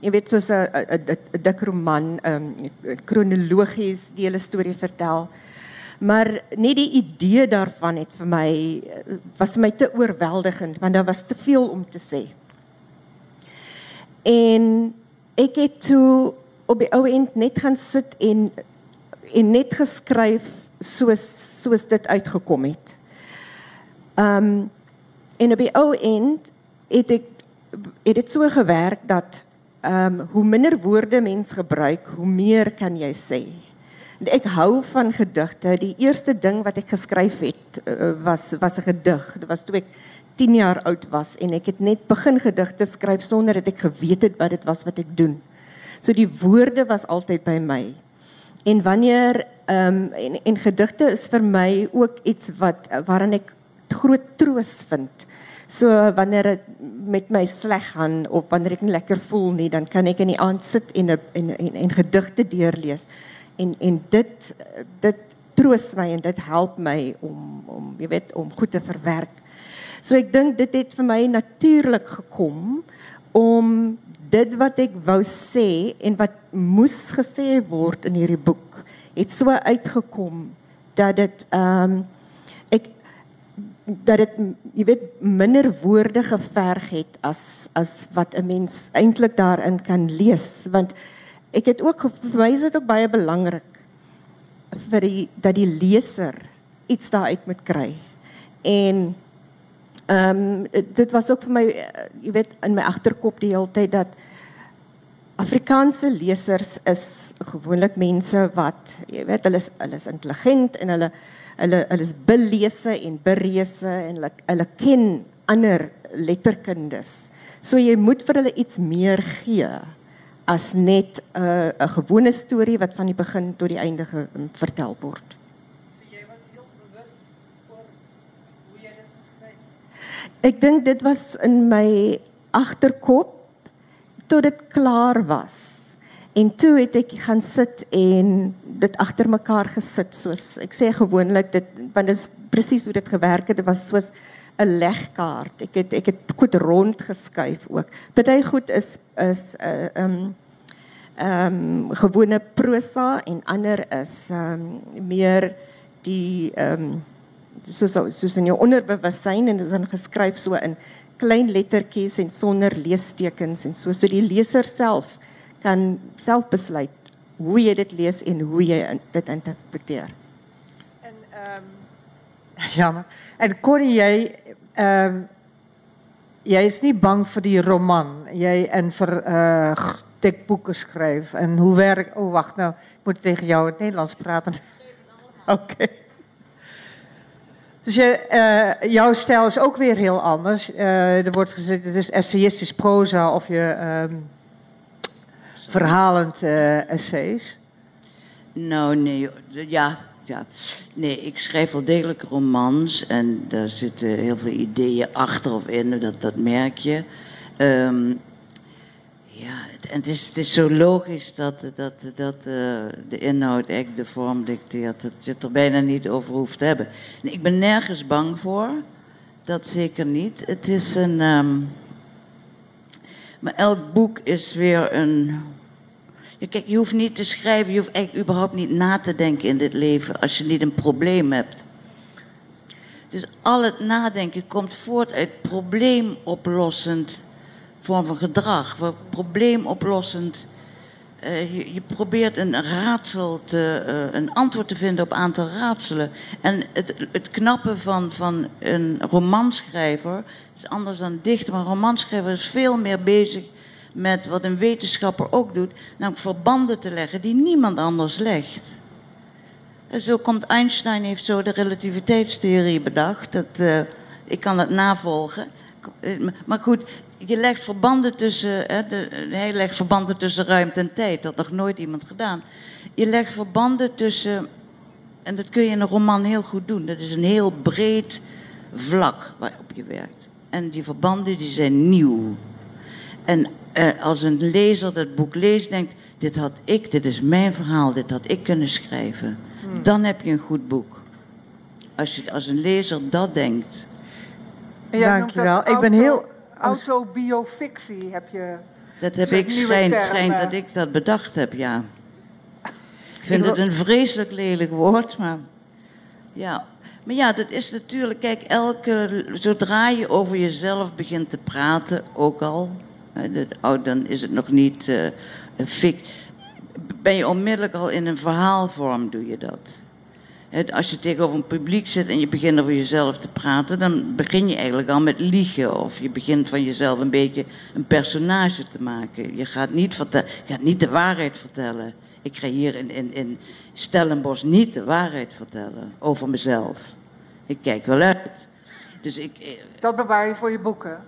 jy weet soos 'n 'n 'n- 'n dik roman, ehm kronologies die hele storie vertel. Maar net die idee daarvan het vir my was vir my te oorweldigend want daar was te veel om te sê. En ek het toe op die ou end net gaan sit en en net geskryf soos soos dit uitgekom het. Um en op die ou end het ek het dit so gewerk dat um hoe minder woorde mens gebruik, hoe meer kan jy sê. Ek hou van gedigte. Die eerste ding wat ek geskryf het uh, was was 'n gedig. Dit was toe ek 10 jaar oud was en ek het net begin gedigte skryf sonder dat ek geweet het wat dit was wat ek doen. So die woorde was altyd by my. En wanneer ehm um, en, en gedigte is vir my ook iets wat waarin ek groot troos vind. So wanneer dit met my sleg gaan of wanneer ek nie lekker voel nie, dan kan ek in die aand sit en en, en, en gedigte deurlees. En en dit dit troos my en dit help my om om jy weet om goed te verwerk. So ek dink dit het vir my natuurlik gekom om dit wat ek wou sê en wat moes gesê word in hierdie boek het so uitgekom dat dit ehm um, dat dit jy weet minder woorde geverg het as as wat 'n mens eintlik daarin kan lees want ek het ook vir my is dit ook baie belangrik vir die dat die leser iets daaruit moet kry. En ehm um, dit was ook vir my jy weet in my agterkop die hele tyd dat Afrikaanse lesers is gewoonlik mense wat jy weet hulle is hulle is intelligent en hulle hulle hulle is belese en bereese en hulle hulle ken ander letterkundes. So jy moet vir hulle iets meer gee as net 'n uh, 'n gewone storie wat van die begin tot die einde ge, um, vertel word. Ek dink dit was in my agterkop tot dit klaar was. En toe het ek gaan sit en dit agter mekaar gesit soos ek sê gewoonlik dit want dit is presies hoe dit gewerk het. Dit was soos 'n legkaart. Ek het ek het goed rond geskuif ook. Party goed is is 'n uh, eh, um, ehm um, gewone prosa en ander is ehm um, meer die ehm um, soos soos in jou onderbewussyn en dit is dan geskryf so in klein lettertjies en sonder leestekens en so so die leser self kan self besluit hoe jy dit lees en hoe jy dit interpreteer. En ehm um, jammer. En Connie jy ehm um, jy is nie bang vir die roman. Jy in vir uh tekboeke skryf en hoe werk oh, wag nou, ek moet tegen jou in Nederlands praat. Oké. Dus je, uh, jouw stijl is ook weer heel anders. Uh, er wordt gezegd, het is essayistisch proza of je um, verhalend uh, essays. Nou, nee, ja, ja. Nee, ik schrijf wel degelijk romans en daar zitten heel veel ideeën achter of in, dat, dat merk je. Um, ja, en het is, het is zo logisch dat, dat, dat uh, de inhoud echt de vorm dicteert. Dat je het er bijna niet over hoeft te hebben. Ik ben nergens bang voor. Dat zeker niet. Het is een. Um, maar elk boek is weer een ja, kijk, je hoeft niet te schrijven, je hoeft eigenlijk überhaupt niet na te denken in dit leven als je niet een probleem hebt. Dus al het nadenken komt voort uit probleemoplossend vorm van gedrag. Probleemoplossend. Uh, je, je, probeert een raadsel te, uh, een antwoord te vinden op een aantal raadselen. En het, het knappe van, van een romanschrijver anders dan dichter. Maar een romanschrijver is veel meer bezig met wat een wetenschapper ook doet, namelijk verbanden te leggen die niemand anders legt. Zo komt Einstein heeft zo de relativiteitstheorie bedacht. Dat, uh, ik kan het navolgen. Maar goed, je legt verbanden tussen, hè, de, hij legt verbanden tussen ruimte en tijd. Dat had nog nooit iemand gedaan. Je legt verbanden tussen, en dat kun je in een roman heel goed doen. Dat is een heel breed vlak waarop je werkt. En die verbanden die zijn nieuw. En uh, als een lezer dat boek leest, denkt: dit had ik, dit is mijn verhaal, dit had ik kunnen schrijven. Hmm. Dan heb je een goed boek. Als, je, als een lezer dat denkt. Dankjewel. Ik ben heel. Autobiofictie heb je. Dat heb ik, schijnt, schijnt dat ik dat bedacht heb, ja. Ik vind het een vreselijk lelijk woord, maar ja. Maar ja, dat is natuurlijk, kijk, elke, zodra je over jezelf begint te praten, ook al, Oh, dan is het nog niet uh, fik. Ben je onmiddellijk al in een verhaalvorm, doe je dat. Als je tegenover een publiek zit en je begint over jezelf te praten, dan begin je eigenlijk al met liegen. Of je begint van jezelf een beetje een personage te maken. Je gaat niet, je gaat niet de waarheid vertellen. Ik ga hier in, in, in Stellenbosch niet de waarheid vertellen over mezelf. Ik kijk wel uit. Dus ik, eh, dat bewaar je voor je boeken?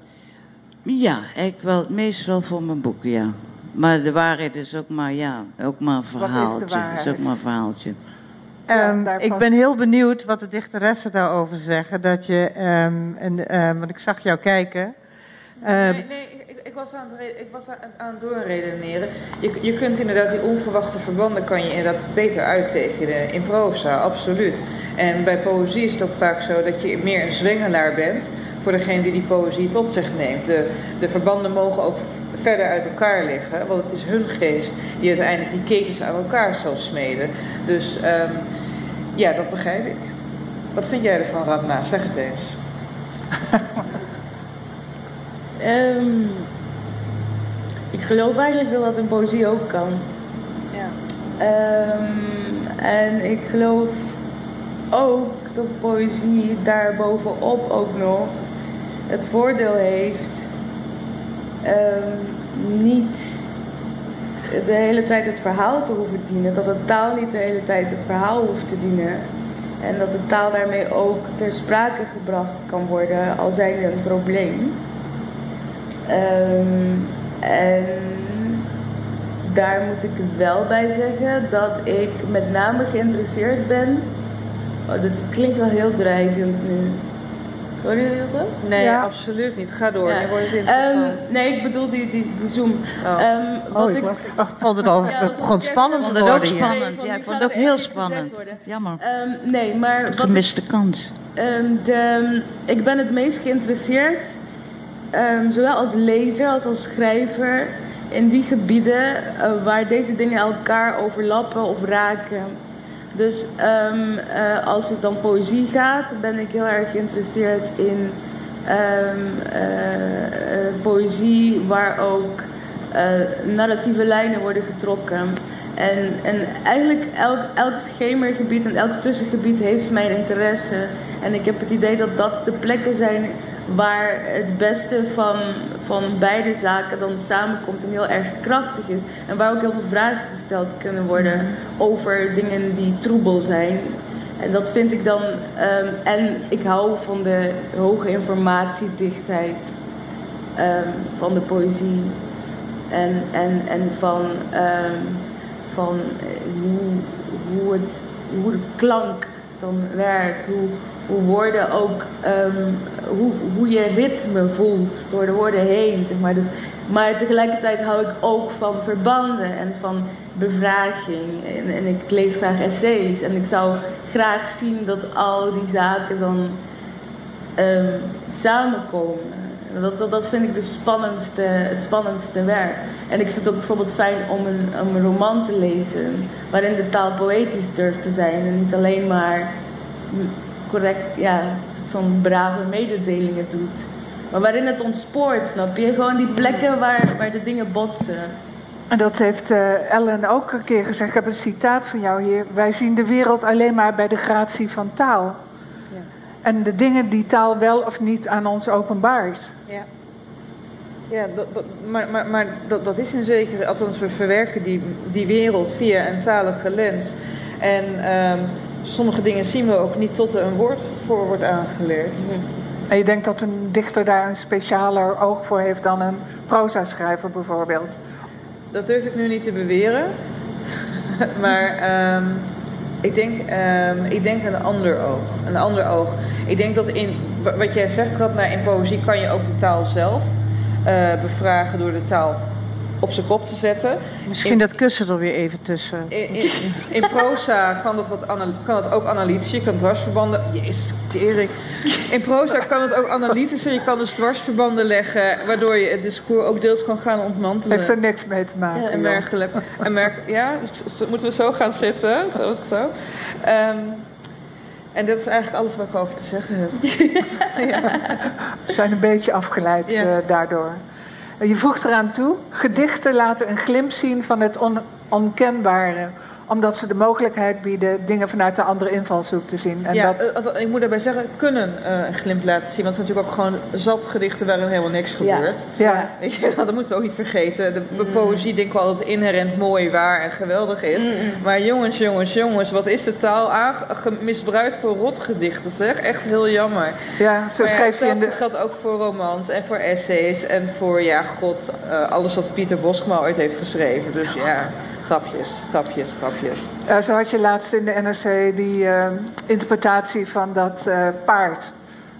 Ja, ik wel, meestal voor mijn boeken, ja. Maar de waarheid is ook maar, ja, ook maar een verhaaltje. Wat is, de waarheid? is ook maar een verhaaltje. Um, ik ben heel benieuwd wat de dichteressen daarover zeggen. Dat je, um, en, um, want ik zag jou kijken. nee, nee ik, ik, was aan het, ik was aan, aan het doorredeneren. Je, je kunt inderdaad die onverwachte verbanden kan je inderdaad beter uittekenen in proza, absoluut. En bij poëzie is het ook vaak zo dat je meer een zwengelaar bent voor degene die die poëzie tot zich neemt. De, de verbanden mogen ook verder uit elkaar liggen, want het is hun geest die uiteindelijk die ketens aan elkaar zal smeden. Dus um, ja, dat begrijp ik. Wat vind jij ervan, Radna? Zeg het eens. um, ik geloof eigenlijk dat dat in poëzie ook kan. Ja. Um, en ik geloof ook dat poëzie daar bovenop ook nog het voordeel heeft um, niet de hele tijd het verhaal te hoeven dienen. Dat de taal niet de hele tijd het verhaal hoeft te dienen. En dat de taal daarmee ook ter sprake gebracht kan worden als zijnde een probleem. Ehm, en daar moet ik wel bij zeggen dat ik met name geïnteresseerd ben. Oh, dit klinkt wel heel dreigend nu. Horen jullie dat ook? Nee, Ja. absoluut niet. Ga door. Ja. Nu wordt interessant. Ehm, nee, ik bedoel die, die, die Zoom. Oh. Ehm, wat Oh, ik ik, was... Vond het al Ja, dat begon spannend te ook worden spannend. Ja, ik vond het ook heel spannend. Jammer. Ehm, nee, maar wat ik, Gemiste kans. ehm, de, ik ben het meest geïnteresseerd, ehm, zowel als lezer als als schrijver, in die gebieden eh, waar deze dingen elkaar overlappen of raken. Dus ehm, eh, als het dan poëzie gaat, ben ik heel erg geïnteresseerd in ehm, eh, eh, poëzie waar ook narratieve lijnen worden getrokken. En, en eigenlijk elk, elk schemergebied en elk tussengebied heeft mijn interesse. En ik heb het idee dat dat de plekken zijn waar het beste van, van beide zaken dan samenkomt en heel erg krachtig is. En waar ook heel veel vragen gesteld kunnen worden over dingen die troebel zijn. En dat vind ik dan. ehm, en ik hou van de hoge informatiedichtheid ehm, van de poëzie. En, en, en van, ehm, van hoe, hoe, het, hoe de klank dan werkt. Hoe woorden ook, ehm, hoe, hoe je ritme voelt door de woorden heen. Zeg maar. Dus, maar tegelijkertijd hou ik ook van verbanden en van bevraging. En, ik lees graag essays. En ik zou graag zien dat al die zaken dan ehm, samenkomen. Dat, dat, dat vind ik de spannendste, het spannendste werk. En ik vind het ook bijvoorbeeld fijn om een, een roman te lezen waarin de taal poëtisch durft te zijn en niet alleen maar correct, ja, zo'n brave mededelingen doet. Maar waarin het ontspoort, snap je? Gewoon die plekken waar, waar de dingen botsen. En dat heeft eh, Ellen ook een keer gezegd. Ik heb een citaat van jou hier. Wij zien de wereld alleen maar bij de gratie van taal. Ja. En de dingen die taal wel of niet aan ons openbaart. Ja, ja dat, dat- maar, maar, maar dat, dat is in zekere, althans we verwerken die, die wereld via een talige lens. En ehm, sommige dingen zien we ook niet tot er een woord voor wordt aangeleerd. En je denkt dat een dichter daar een specialer oog voor heeft dan een proza-schrijver bijvoorbeeld. Dat durf ik nu niet te beweren. maar ehm, ik, denk, ehm, ik denk een ander oog. Een ander oog. Ik denk dat in, wa- wat jij zegt, Radna, in poëzie kan je ook de taal zelf eh, bevragen door de taal op zijn kop te zetten. Misschien dat kussen er weer even tussen. In, in, in proza kan wat het ook analytisch. Je kan dwarsverbanden. Jezus, tering. In proza kan het ook analytisch en je kan dus dwarsverbanden leggen, waardoor je het discours ook deels kan gaan ontmantelen. Heeft er niks mee te maken. En merkelijk. En merk, ja, z- z- moeten we zo gaan zitten? Zo, zo. Ehm, en dat is eigenlijk alles wat ik over te zeggen heb. We zijn een beetje afgeleid Ja. eh, daardoor. Je voegt eraan toe, gedichten laten een glimp zien van het on- onkenbare. Omdat ze de mogelijkheid bieden dingen vanuit de andere invalshoek te zien. En ja, dat, eh, ik moet daarbij zeggen, kunnen eh, een glimp laten zien. Want het zijn natuurlijk ook gewoon zat gedichten waarin helemaal niks gebeurt. ja, Weet je, dat moeten we ook niet vergeten. De de poëzie denk ik wel dat het inherent mooi, waar en geweldig is. Maar jongens, jongens, jongens, wat is de taal aange- ge- misbruikt voor rotgedichten zeg? Echt heel jammer. ja, zo Maar ja, schreef je in de... geldt ook voor romans en voor essays en voor, ja, god, eh, alles wat Pieter Boskma ooit heeft geschreven. Dus ja, grapjes, grapjes, grapjes. Eh, zo had je laatst in de NRC die eh, interpretatie van dat eh, paard.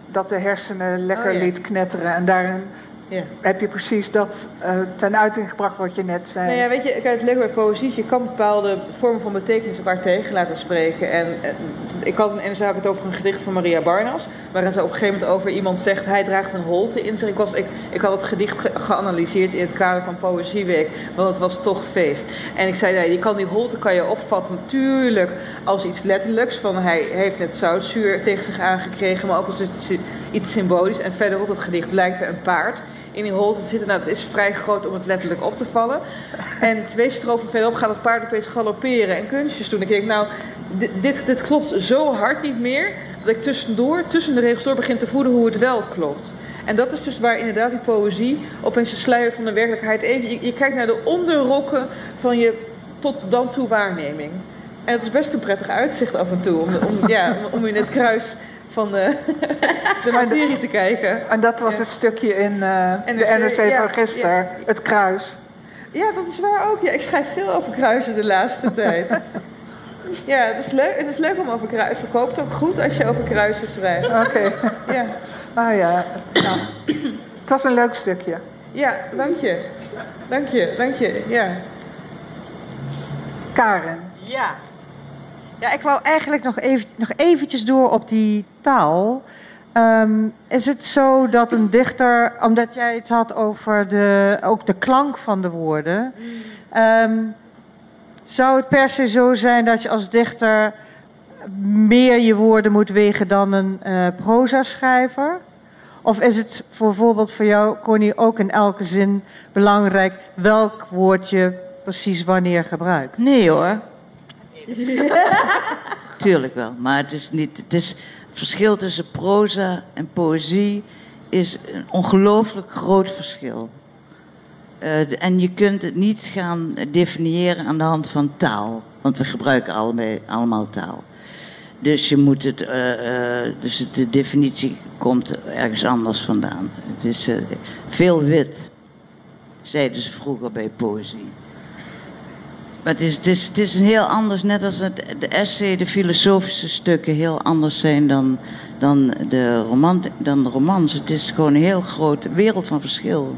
Dat de hersenen lekker Oh, ja. liet knetteren. En daarin Ja. heb je precies dat eh, ten uiting gebracht wat je net zei. Nou ja, weet je, kijk, het leuke bij poëzie, je kan bepaalde vormen van betekenis elkaar tegen laten spreken. En eh, ik had een, en dan het over een gedicht van Maria Barnas, waarin ze op een gegeven moment over iemand zegt, hij draagt een holte in zich. Ik, was, ik, ik had het gedicht ge- geanalyseerd in het kader van Poëzieweek, want het was toch feest. En ik zei, nee, je kan die holte kan je opvatten natuurlijk als iets letterlijks, van hij heeft net zoutzuur tegen zich aangekregen, maar ook als iets, iets symbolisch. En verderop het gedicht blijkt er een paard in die holte te zitten. Nou, dat is vrij groot om het letterlijk op te vallen. En twee strofen verderop gaat het paard opeens galopperen en kunstjes doen. Ik denk, nou, dit, dit, klopt zo hard niet meer... dat ik tussendoor, tussen de regels door begin te voelen hoe het wel klopt. En dat is dus waar inderdaad die poëzie opeens de sluier van de werkelijkheid even. Je, kijkt naar de onderrokken van je tot dan toe waarneming. En het is best een prettig uitzicht af en toe om, om, ja, om, om in het kruis van de, de materie te kijken. En dat was Ja. het stukje in eh, de NRC, van gisteren, ja. het kruis. Ja, dat is waar ook. Ja, ik schrijf veel over kruisen de laatste tijd. Ja, het is leuk, het is leuk om over kruisen. Het verkoopt ook goed als je over kruisen schrijft. Oké, Ja, nou ja. Nou, het was een leuk stukje. ja dank je. Dank je, dank je. Ja. Karen. Ja. Ja, ik wou eigenlijk nog, even, nog eventjes door op die taal. Ehm, is het zo dat een dichter, omdat jij het had over de, ook de klank van de woorden, ehm, zou het per se zo zijn dat je als dichter meer je woorden moet wegen dan een eh proza-schrijver? Of is het bijvoorbeeld voor jou, Connie, ook in elke zin belangrijk welk woord je precies wanneer gebruikt? Nee hoor. Tuurlijk wel, maar het is niet. Het is verschil tussen proza en poëzie is een ongelooflijk groot verschil. Eh, en je kunt het niet gaan definiëren aan de hand van taal, want we gebruiken allemaal taal. Dus je moet het, eh, eh, dus de definitie komt ergens anders vandaan. Het is veel wit, zeiden ze vroeger bij poëzie. Maar het is, het, is, het is een heel anders, net als het, de essay, de filosofische stukken heel anders zijn dan, dan, de roman, dan de romans. Het is gewoon een heel grote wereld van verschil.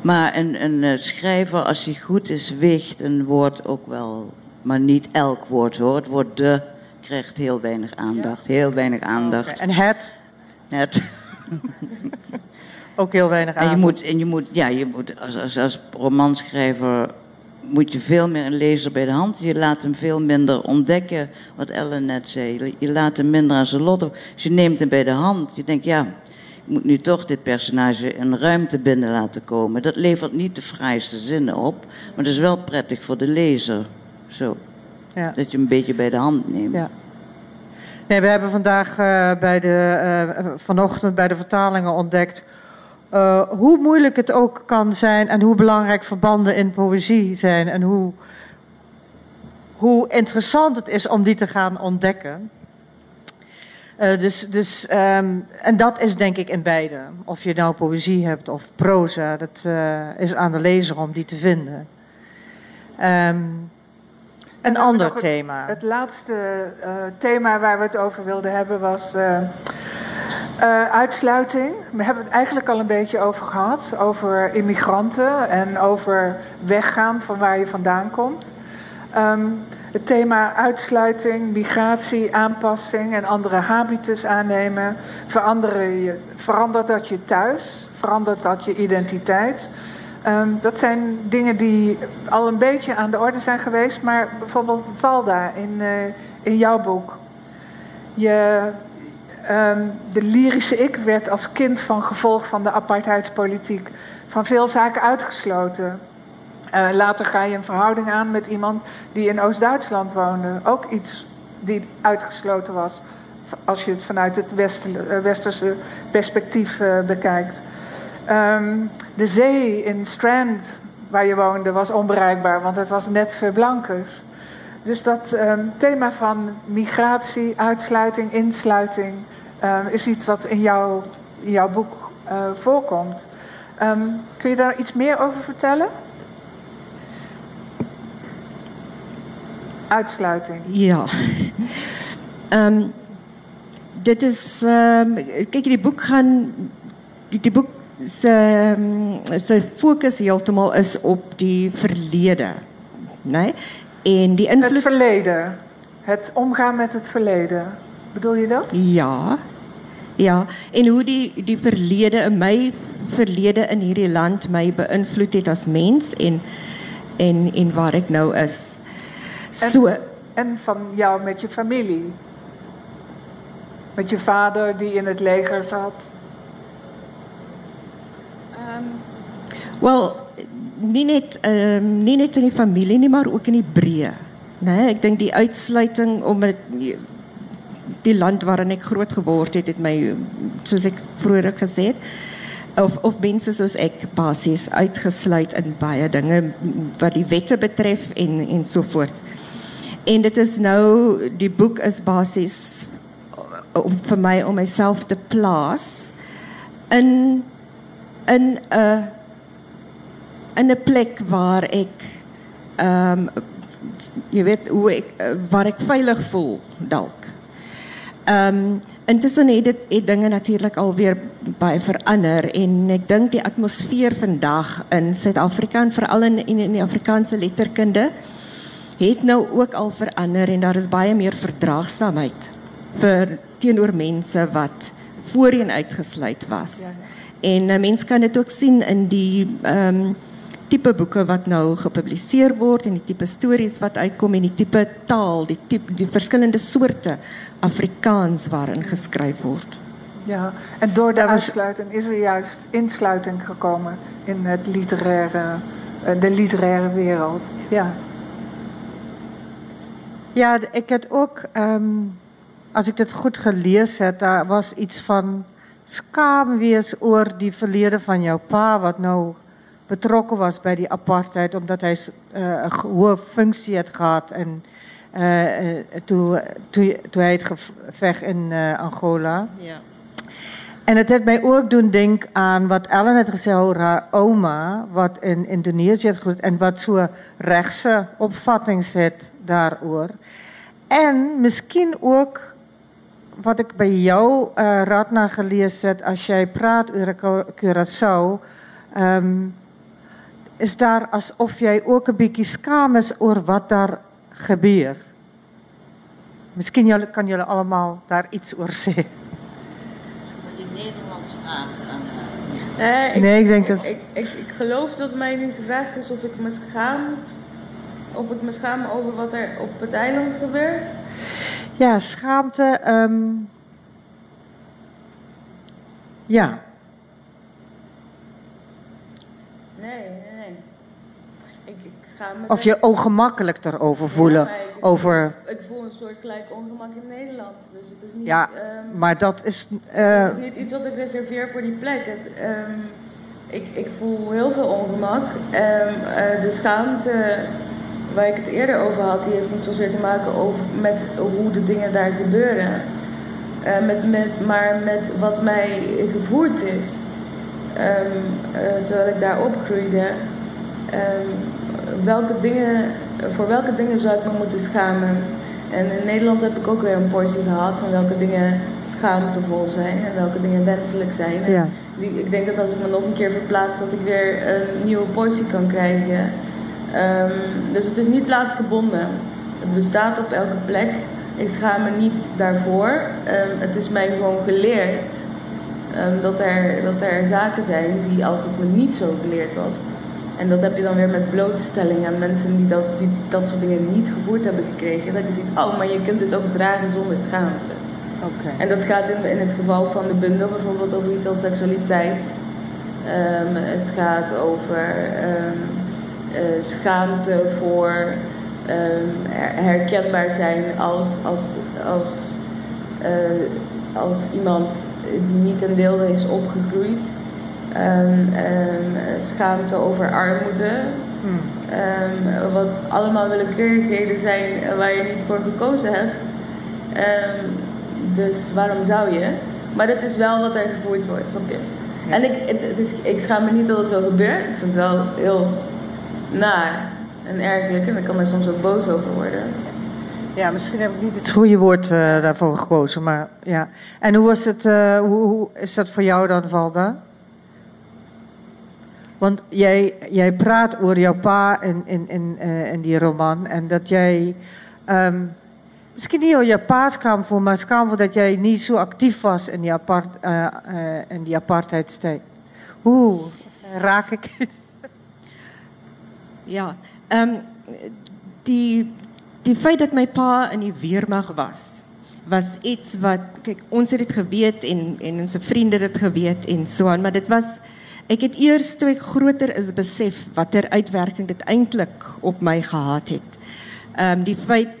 Maar een, een eh, schrijver, als hij goed is, weegt een woord ook wel. Maar niet elk woord hoor. Het woord de krijgt heel weinig aandacht. Heel weinig aandacht. En het, Net. ook heel weinig En je moet, en je moet, ja, je moet als, als, als romanschrijver moet je veel meer een lezer bij de hand. Je laat hem veel minder ontdekken, wat Ellen net zei. Je laat hem minder aan zijn lot. Dus je neemt hem bij de hand. Je denkt, ja, ik moet nu toch dit personage een ruimte binnen laten komen. Dat levert niet de fraaiste zinnen op, maar dat is wel prettig voor de lezer. Zo, Ja. dat je hem een beetje bij de hand neemt. Ja. Nee, we hebben vandaag eh, bij de, eh, vanochtend bij de vertalingen ontdekt eh, hoe moeilijk het ook kan zijn en hoe belangrijk verbanden in poëzie zijn en hoe, hoe interessant het is om die te gaan ontdekken. Eh, dus, dus, ehm, en dat is denk ik in beide. Of je nou poëzie hebt of proza, dat eh, is aan de lezer om die te vinden. Ehm, een ander het- thema. Het laatste thema waar we het over wilden hebben was eh, uitsluiting. We hebben het eigenlijk al een beetje over gehad. Over immigranten en over weggaan van waar je vandaan komt. Ehm, het thema uitsluiting, migratie, aanpassing en andere habitus aannemen. Je, verandert dat je thuis? Verandert dat je identiteit? Ehm, dat zijn dingen die al een beetje aan de orde zijn geweest, maar bijvoorbeeld Valda in, eh, in jouw boek. Je, ehm, de lyrische ik werd als kind van gevolg van de apartheidspolitiek van veel zaken uitgesloten. Eh, later ga je een verhouding aan met iemand die in Oost-Duitsland woonde. Ook iets die uitgesloten was, als je het vanuit het eh, westerse perspectief eh, bekijkt. Ehm, de zee in Strand, waar je woonde, was onbereikbaar, want het was net verblankers. Dus dat ehm, thema van migratie, uitsluiting, insluiting ehm, is iets wat in, jouw in jouw boek eh, voorkomt. Ehm, kun je daar iets meer over vertellen? Uitsluiting. Ja. Ehm dit is ehm kyk die boek gaan die, die boek se se fokus heeltemal is op die verlede, né? En die Het invloed verleden. Het omgaan met het verleden. Bedoel je dat? Ja. Ja, en hoe die die verlede in my verlede in hierdie land my beïnvloed het as mens en en en waar ek nou is. So En van jou met je familie. Met je vader die in het leger zat. Wel, nie net ehm nie net in die familie nie, maar ook in die breë. Nee, ek dink die uitsluiting om dit die land waarin ek groot geword het het my soos ek vroeër gesê het of of mense soos ek basies uitgesluit in baie dinge wat die wette betref en en so voort. En dit is nou die boek is basies om vir my om myself te plaas in in 'n in 'n plek waar ek ehm um, jy weet hoe ek waar ek veilig voel dalk. Ehm um, intussen het dit het dinge natuurlik alweer baie verander en ek dink die atmosfeer vandag in Suid-Afrika en veral in, in in die Afrikaanse letterkunde het nou ook al verander en daar is baie meer verdraagsaamheid vir teenoor mense wat voorheen uitgesluit was. Ja. En 'n mens kan dit ook sien in die ehm um, tipe boeke wat nou gepubliseer word en die tipe stories wat uitkom en die tipe taal, die tipe die verskillende soorte Afrikaans waarin geskryf word. Ja, en door de uitsluiting is er juist insluiting gekomen in het literaire, eh, de literaire wereld. Ja. Ja, ik heb ook, um, als ik het goed gelezen heb, daar was iets van skaam wees oor die verlede van jouw pa, wat nou betrokken was bij die apartheid, omdat hij uh, een hoge functie had gehad. En uh, toen, toen, toen hij het gevecht in Angola. Ja. En het heeft mij ook doen denken aan wat Ellen het gezegd over haar oma, wat in Indonesië het en wat zo'n rechtse opvatting zit daarover. En misschien ook wat ik bij jou, uh, Radna, gelezen heb, als jij praat over Curaçao, um, is daar alsof jij ook een beetje skaam is over wat daar gebeurt. Misschien kan jullie allemaal daar iets over zeggen. Nee, ik, nee, ik denk dat... Ik, ik, ik, geloof dat mij nu gevraagd is of ik me schaam... of ik me schaam over wat er op het eiland gebeurt. Ja, schaamte. Um, ja. Nee, Of je ongemakkelijk erover voelen. Ja, ik, over... ik voel een soort gelijk ongemak in Nederland. Dus het is niet. Ja, um, maar dat is. Uh... Het is niet iets wat ik reserveer voor die plek. Het, um, ik, ik voel heel veel ongemak. Um, uh, de schaamte waar ik het eerder over had, die heeft niet zozeer te maken over, met hoe de dingen daar gebeuren. Uh, met, met, maar met wat mij gevoerd is. Um, uh, terwijl ik daar opgroeide. Um, welke dingen, voor welke dingen zou ik me moeten schamen? En in Nederland heb ik ook weer een portie gehad van welke dingen schaamtevol zijn en welke dingen wenselijk zijn. Ja. Die, ik denk dat als ik me nog een keer verplaats, dat ik weer een nieuwe portie kan krijgen. Um, dus het is niet plaatsgebonden. Het bestaat op elke plek. Ik schaam me niet daarvoor. Um, het is mij gewoon geleerd um, dat, er, dat er zaken zijn die als het me niet zo geleerd was. En dat heb je dan weer met blootstelling aan mensen die dat, die dat soort dingen niet gevoerd hebben gekregen. Dat je ziet, oh, maar je kunt dit ook dragen zonder schaamte. Okay. En dat gaat in, in het geval van de bundel bijvoorbeeld over iets als seksualiteit. het gaat over uh, schaamte voor um, herkenbaar zijn als, als, als, uh, als iemand die niet in wilde is opgegroeid. Um, schaamte over armoede. Hmm. wat allemaal willekeurigheden zijn waar je niet voor gekozen hebt. dus waarom zou je? Maar dat is wel wat er gevoerd wordt, snap je? Ja. En ik, het, het is, ik schaam me niet dat het zo gebeurt. Ik vind het wel heel naar en ergerlijk. En ik kan er soms ook boos over worden. Ja, misschien heb ik niet het goede woord uh, daarvoor gekozen. Maar, ja. En hoe, was het, uh, hoe, hoe, is dat voor jou dan, Valda? Want jij, jij praat over jouw pa in, in, in, uh, in die roman. En dat jij... Um, misschien niet al je pa kwam voor, maar kwam voor dat jij niet zo actief was in die, apart, in die apartheidstijd. Hoe raak ik het? Ja, um, die die feit dat my pa in die weermag was was iets wat kyk ons het dit geweet en en ons vriende het dit geweet en so aan maar dit was ek het eers toe ek groter is besef watter uitwerking dit eintlik op my gehad het. Ehm um, die feit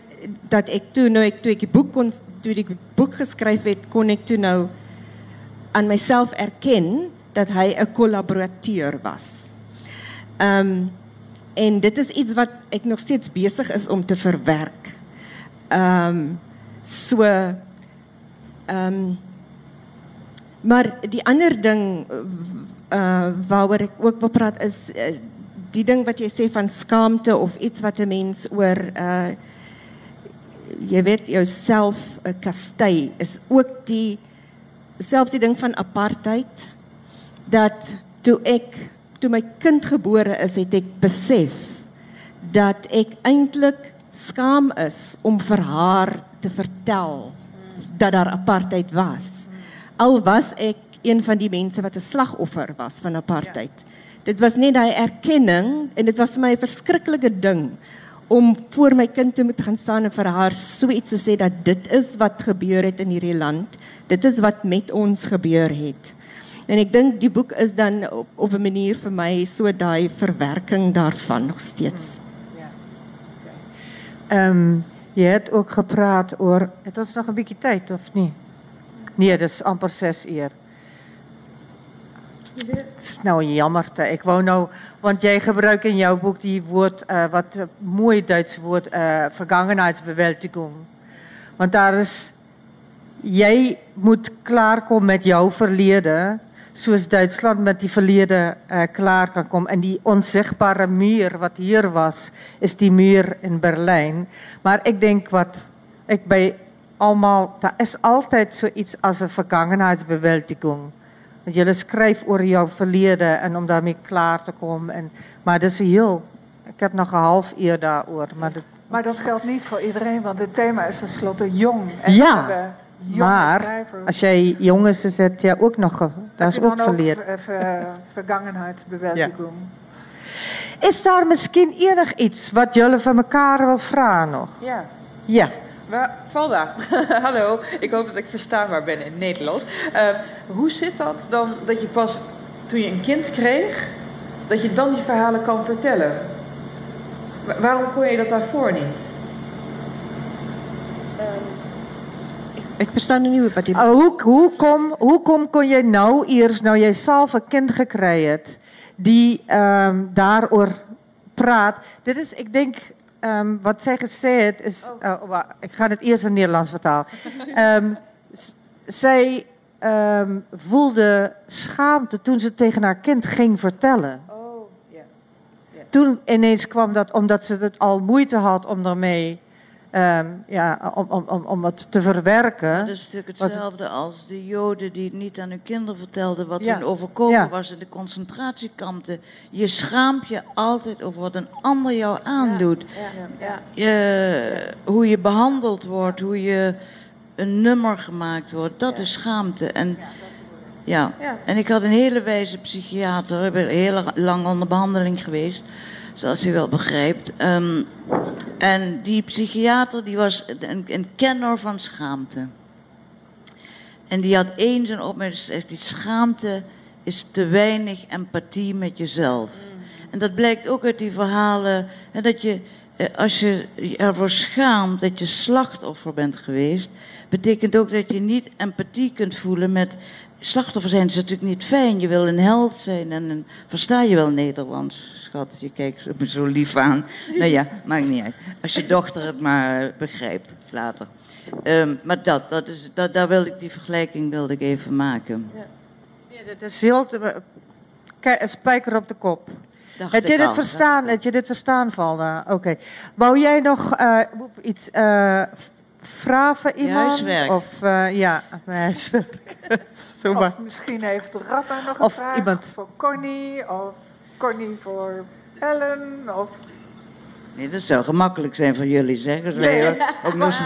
dat ek toe nou ek toe ek die boek kon toe die boek geskryf het, kon ek toe nou aan myself erken dat hy 'n kollaborateur was. Ehm um, en dit is iets wat ek nog steeds besig is om te verwerk. Ehm um, so ehm um, maar die ander ding uh waaroor ek ook wil praat is uh, die ding wat jy sê van skaamte of iets wat 'n mens oor uh jy weet jouself 'n uh, kastei is ook die selfs die ding van apartheid dat toe ek toe my kind gebore is het ek besef dat ek eintlik skaam is om vir haar te vertel dat daar apartheid was. Al was ek een van die mense wat 'n slagoffer was van apartheid ja. dit was net daai erkenning en dit was vir my 'n verskriklike ding om voor my kind te moet gaan staan en vir haar so iets te sê dat dit is wat gebeur het in hierdie land dit is wat met ons gebeur het. En ek dink die boek is dan op op 'n manier vir my so daai verwerking daarvan nog steeds. Ja. Ehm um, jy het ook gepraat oor het ons nog 'n bietjie tyd of nie? Nee, dis amper 6 uur. Dis nou jammer te. Ek wou nou want jy gebruik in jou boek die woord uh, wat uh, mooi Duits woord uh, vergangenheidsbewältigung. Want daar is jy moet klaarkom met jou verlede soos Duitsland met die verlede uh, klaar kan kom en die onsigbare muur wat hier was is die muur in Berlyn maar ek dink wat ek by almal daar is altyd so iets as 'n vergangenheidsbewältigung want jy skryf oor jou verlede en om daarmee klaar te kom en maar dis heel ek het nog 'n halfuur daaroor maar dit maar dat geldt niet voor iedereen want het thema is tenslotte jong en ja maar als jij jong is, is het ja ook nog, dat is ook verleerd. vergangenheidsbewältigung. Ja. Is daar misschien enig iets wat jullie van elkaar wil vragen nog? Ja. Ja. Valda, hallo. Ik hoop dat ik verstaanbaar ben in het Nederlands. Uh, hoe zit dat dan dat je pas toen je een kind kreeg, dat je dan die verhalen kan vertellen? Waarom kon je dat daarvoor niet? Um, Ik verstaan nu niet wat je uh, hoe, hoe, kom, hoe kom kon je nou eerst, nou jij zelf een kind gekregen hebt, die um, daarover praat. Dit is, ik denk, um, wat zij gezegd is, oh. Uh, wacht, ik ga het eerst in Nederlands vertalen. um, zij um, voelde schaamte toen ze tegen haar kind ging vertellen. Oh, yeah. Yeah. Toen ineens kwam dat omdat ze het al moeite had om ermee Um, ja, om, om, om, om het te verwerken. Dat is natuurlijk hetzelfde als de Joden die niet aan hun kinderen vertelden wat ja. hun overkomen was in de concentratiekampen. Je schaamt je altijd over wat een ander jou aandoet. Ja. Je, hoe je behandeld wordt, hoe je een nummer gemaakt wordt, dat is schaamte. En, ja. en ik had een hele wijze psychiater, ik ben heel lang onder behandeling geweest zoals u wel begrijpt. Um, en die psychiater die was een, een, kenner van schaamte. En die had eens een opmerking gezegd, die schaamte is te weinig empathie met jezelf. Mm. En dat blijkt ook uit die verhalen, hè, dat je, eh, als je ervoor schaamt dat je slachtoffer bent geweest, betekent ook dat je niet empathie kunt voelen met slachtoffer zijn is natuurlijk niet fijn. Je wil een held zijn en een, versta je wel Nederlands, schat? Je kijkt me zo lief aan. nou ja, maakt niet uit. Als je dochter het maar begrijpt later. Um, maar dat, dat is, dat, daar wilde ik die vergelijking wilde ik even maken. Ja, ja dat is heel... Kijk, spijker op de kop. heb je dit verstaan? Heb je dit verstaan, Valda? Oké. Okay. Wou jij nog uh, iets uh, vragen iemand? Ja, of uh, ja, huiswerk. of misschien heeft Ratta nog een of vraag iemand. voor Connie of Connie voor Ellen of. Nee, dat zou gemakkelijk zijn voor jullie, zeggen. Nee, nee, ook nog...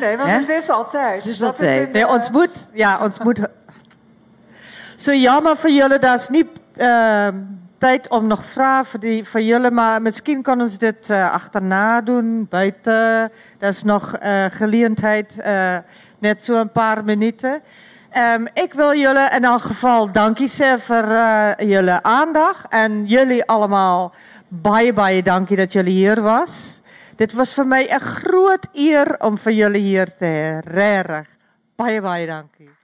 nee want het is altijd. Het is altijd. nee, ons moet, ja, ons moet. Zo jammer voor jullie, dat is niet. Uh, tijd om nog vragen die van jullie, maar misschien kunnen ons dit uh, achterna doen, buiten. Dat is nog uh, uh, net zo een paar minuten. Um, ik wil jullie in elk geval zeggen voor jullie aandacht. En jullie allemaal baie, baie dankie dat jullie hier was. Dit was vir my 'n groot eer om vir julle hier te hê. Regtig. Baie baie dankie.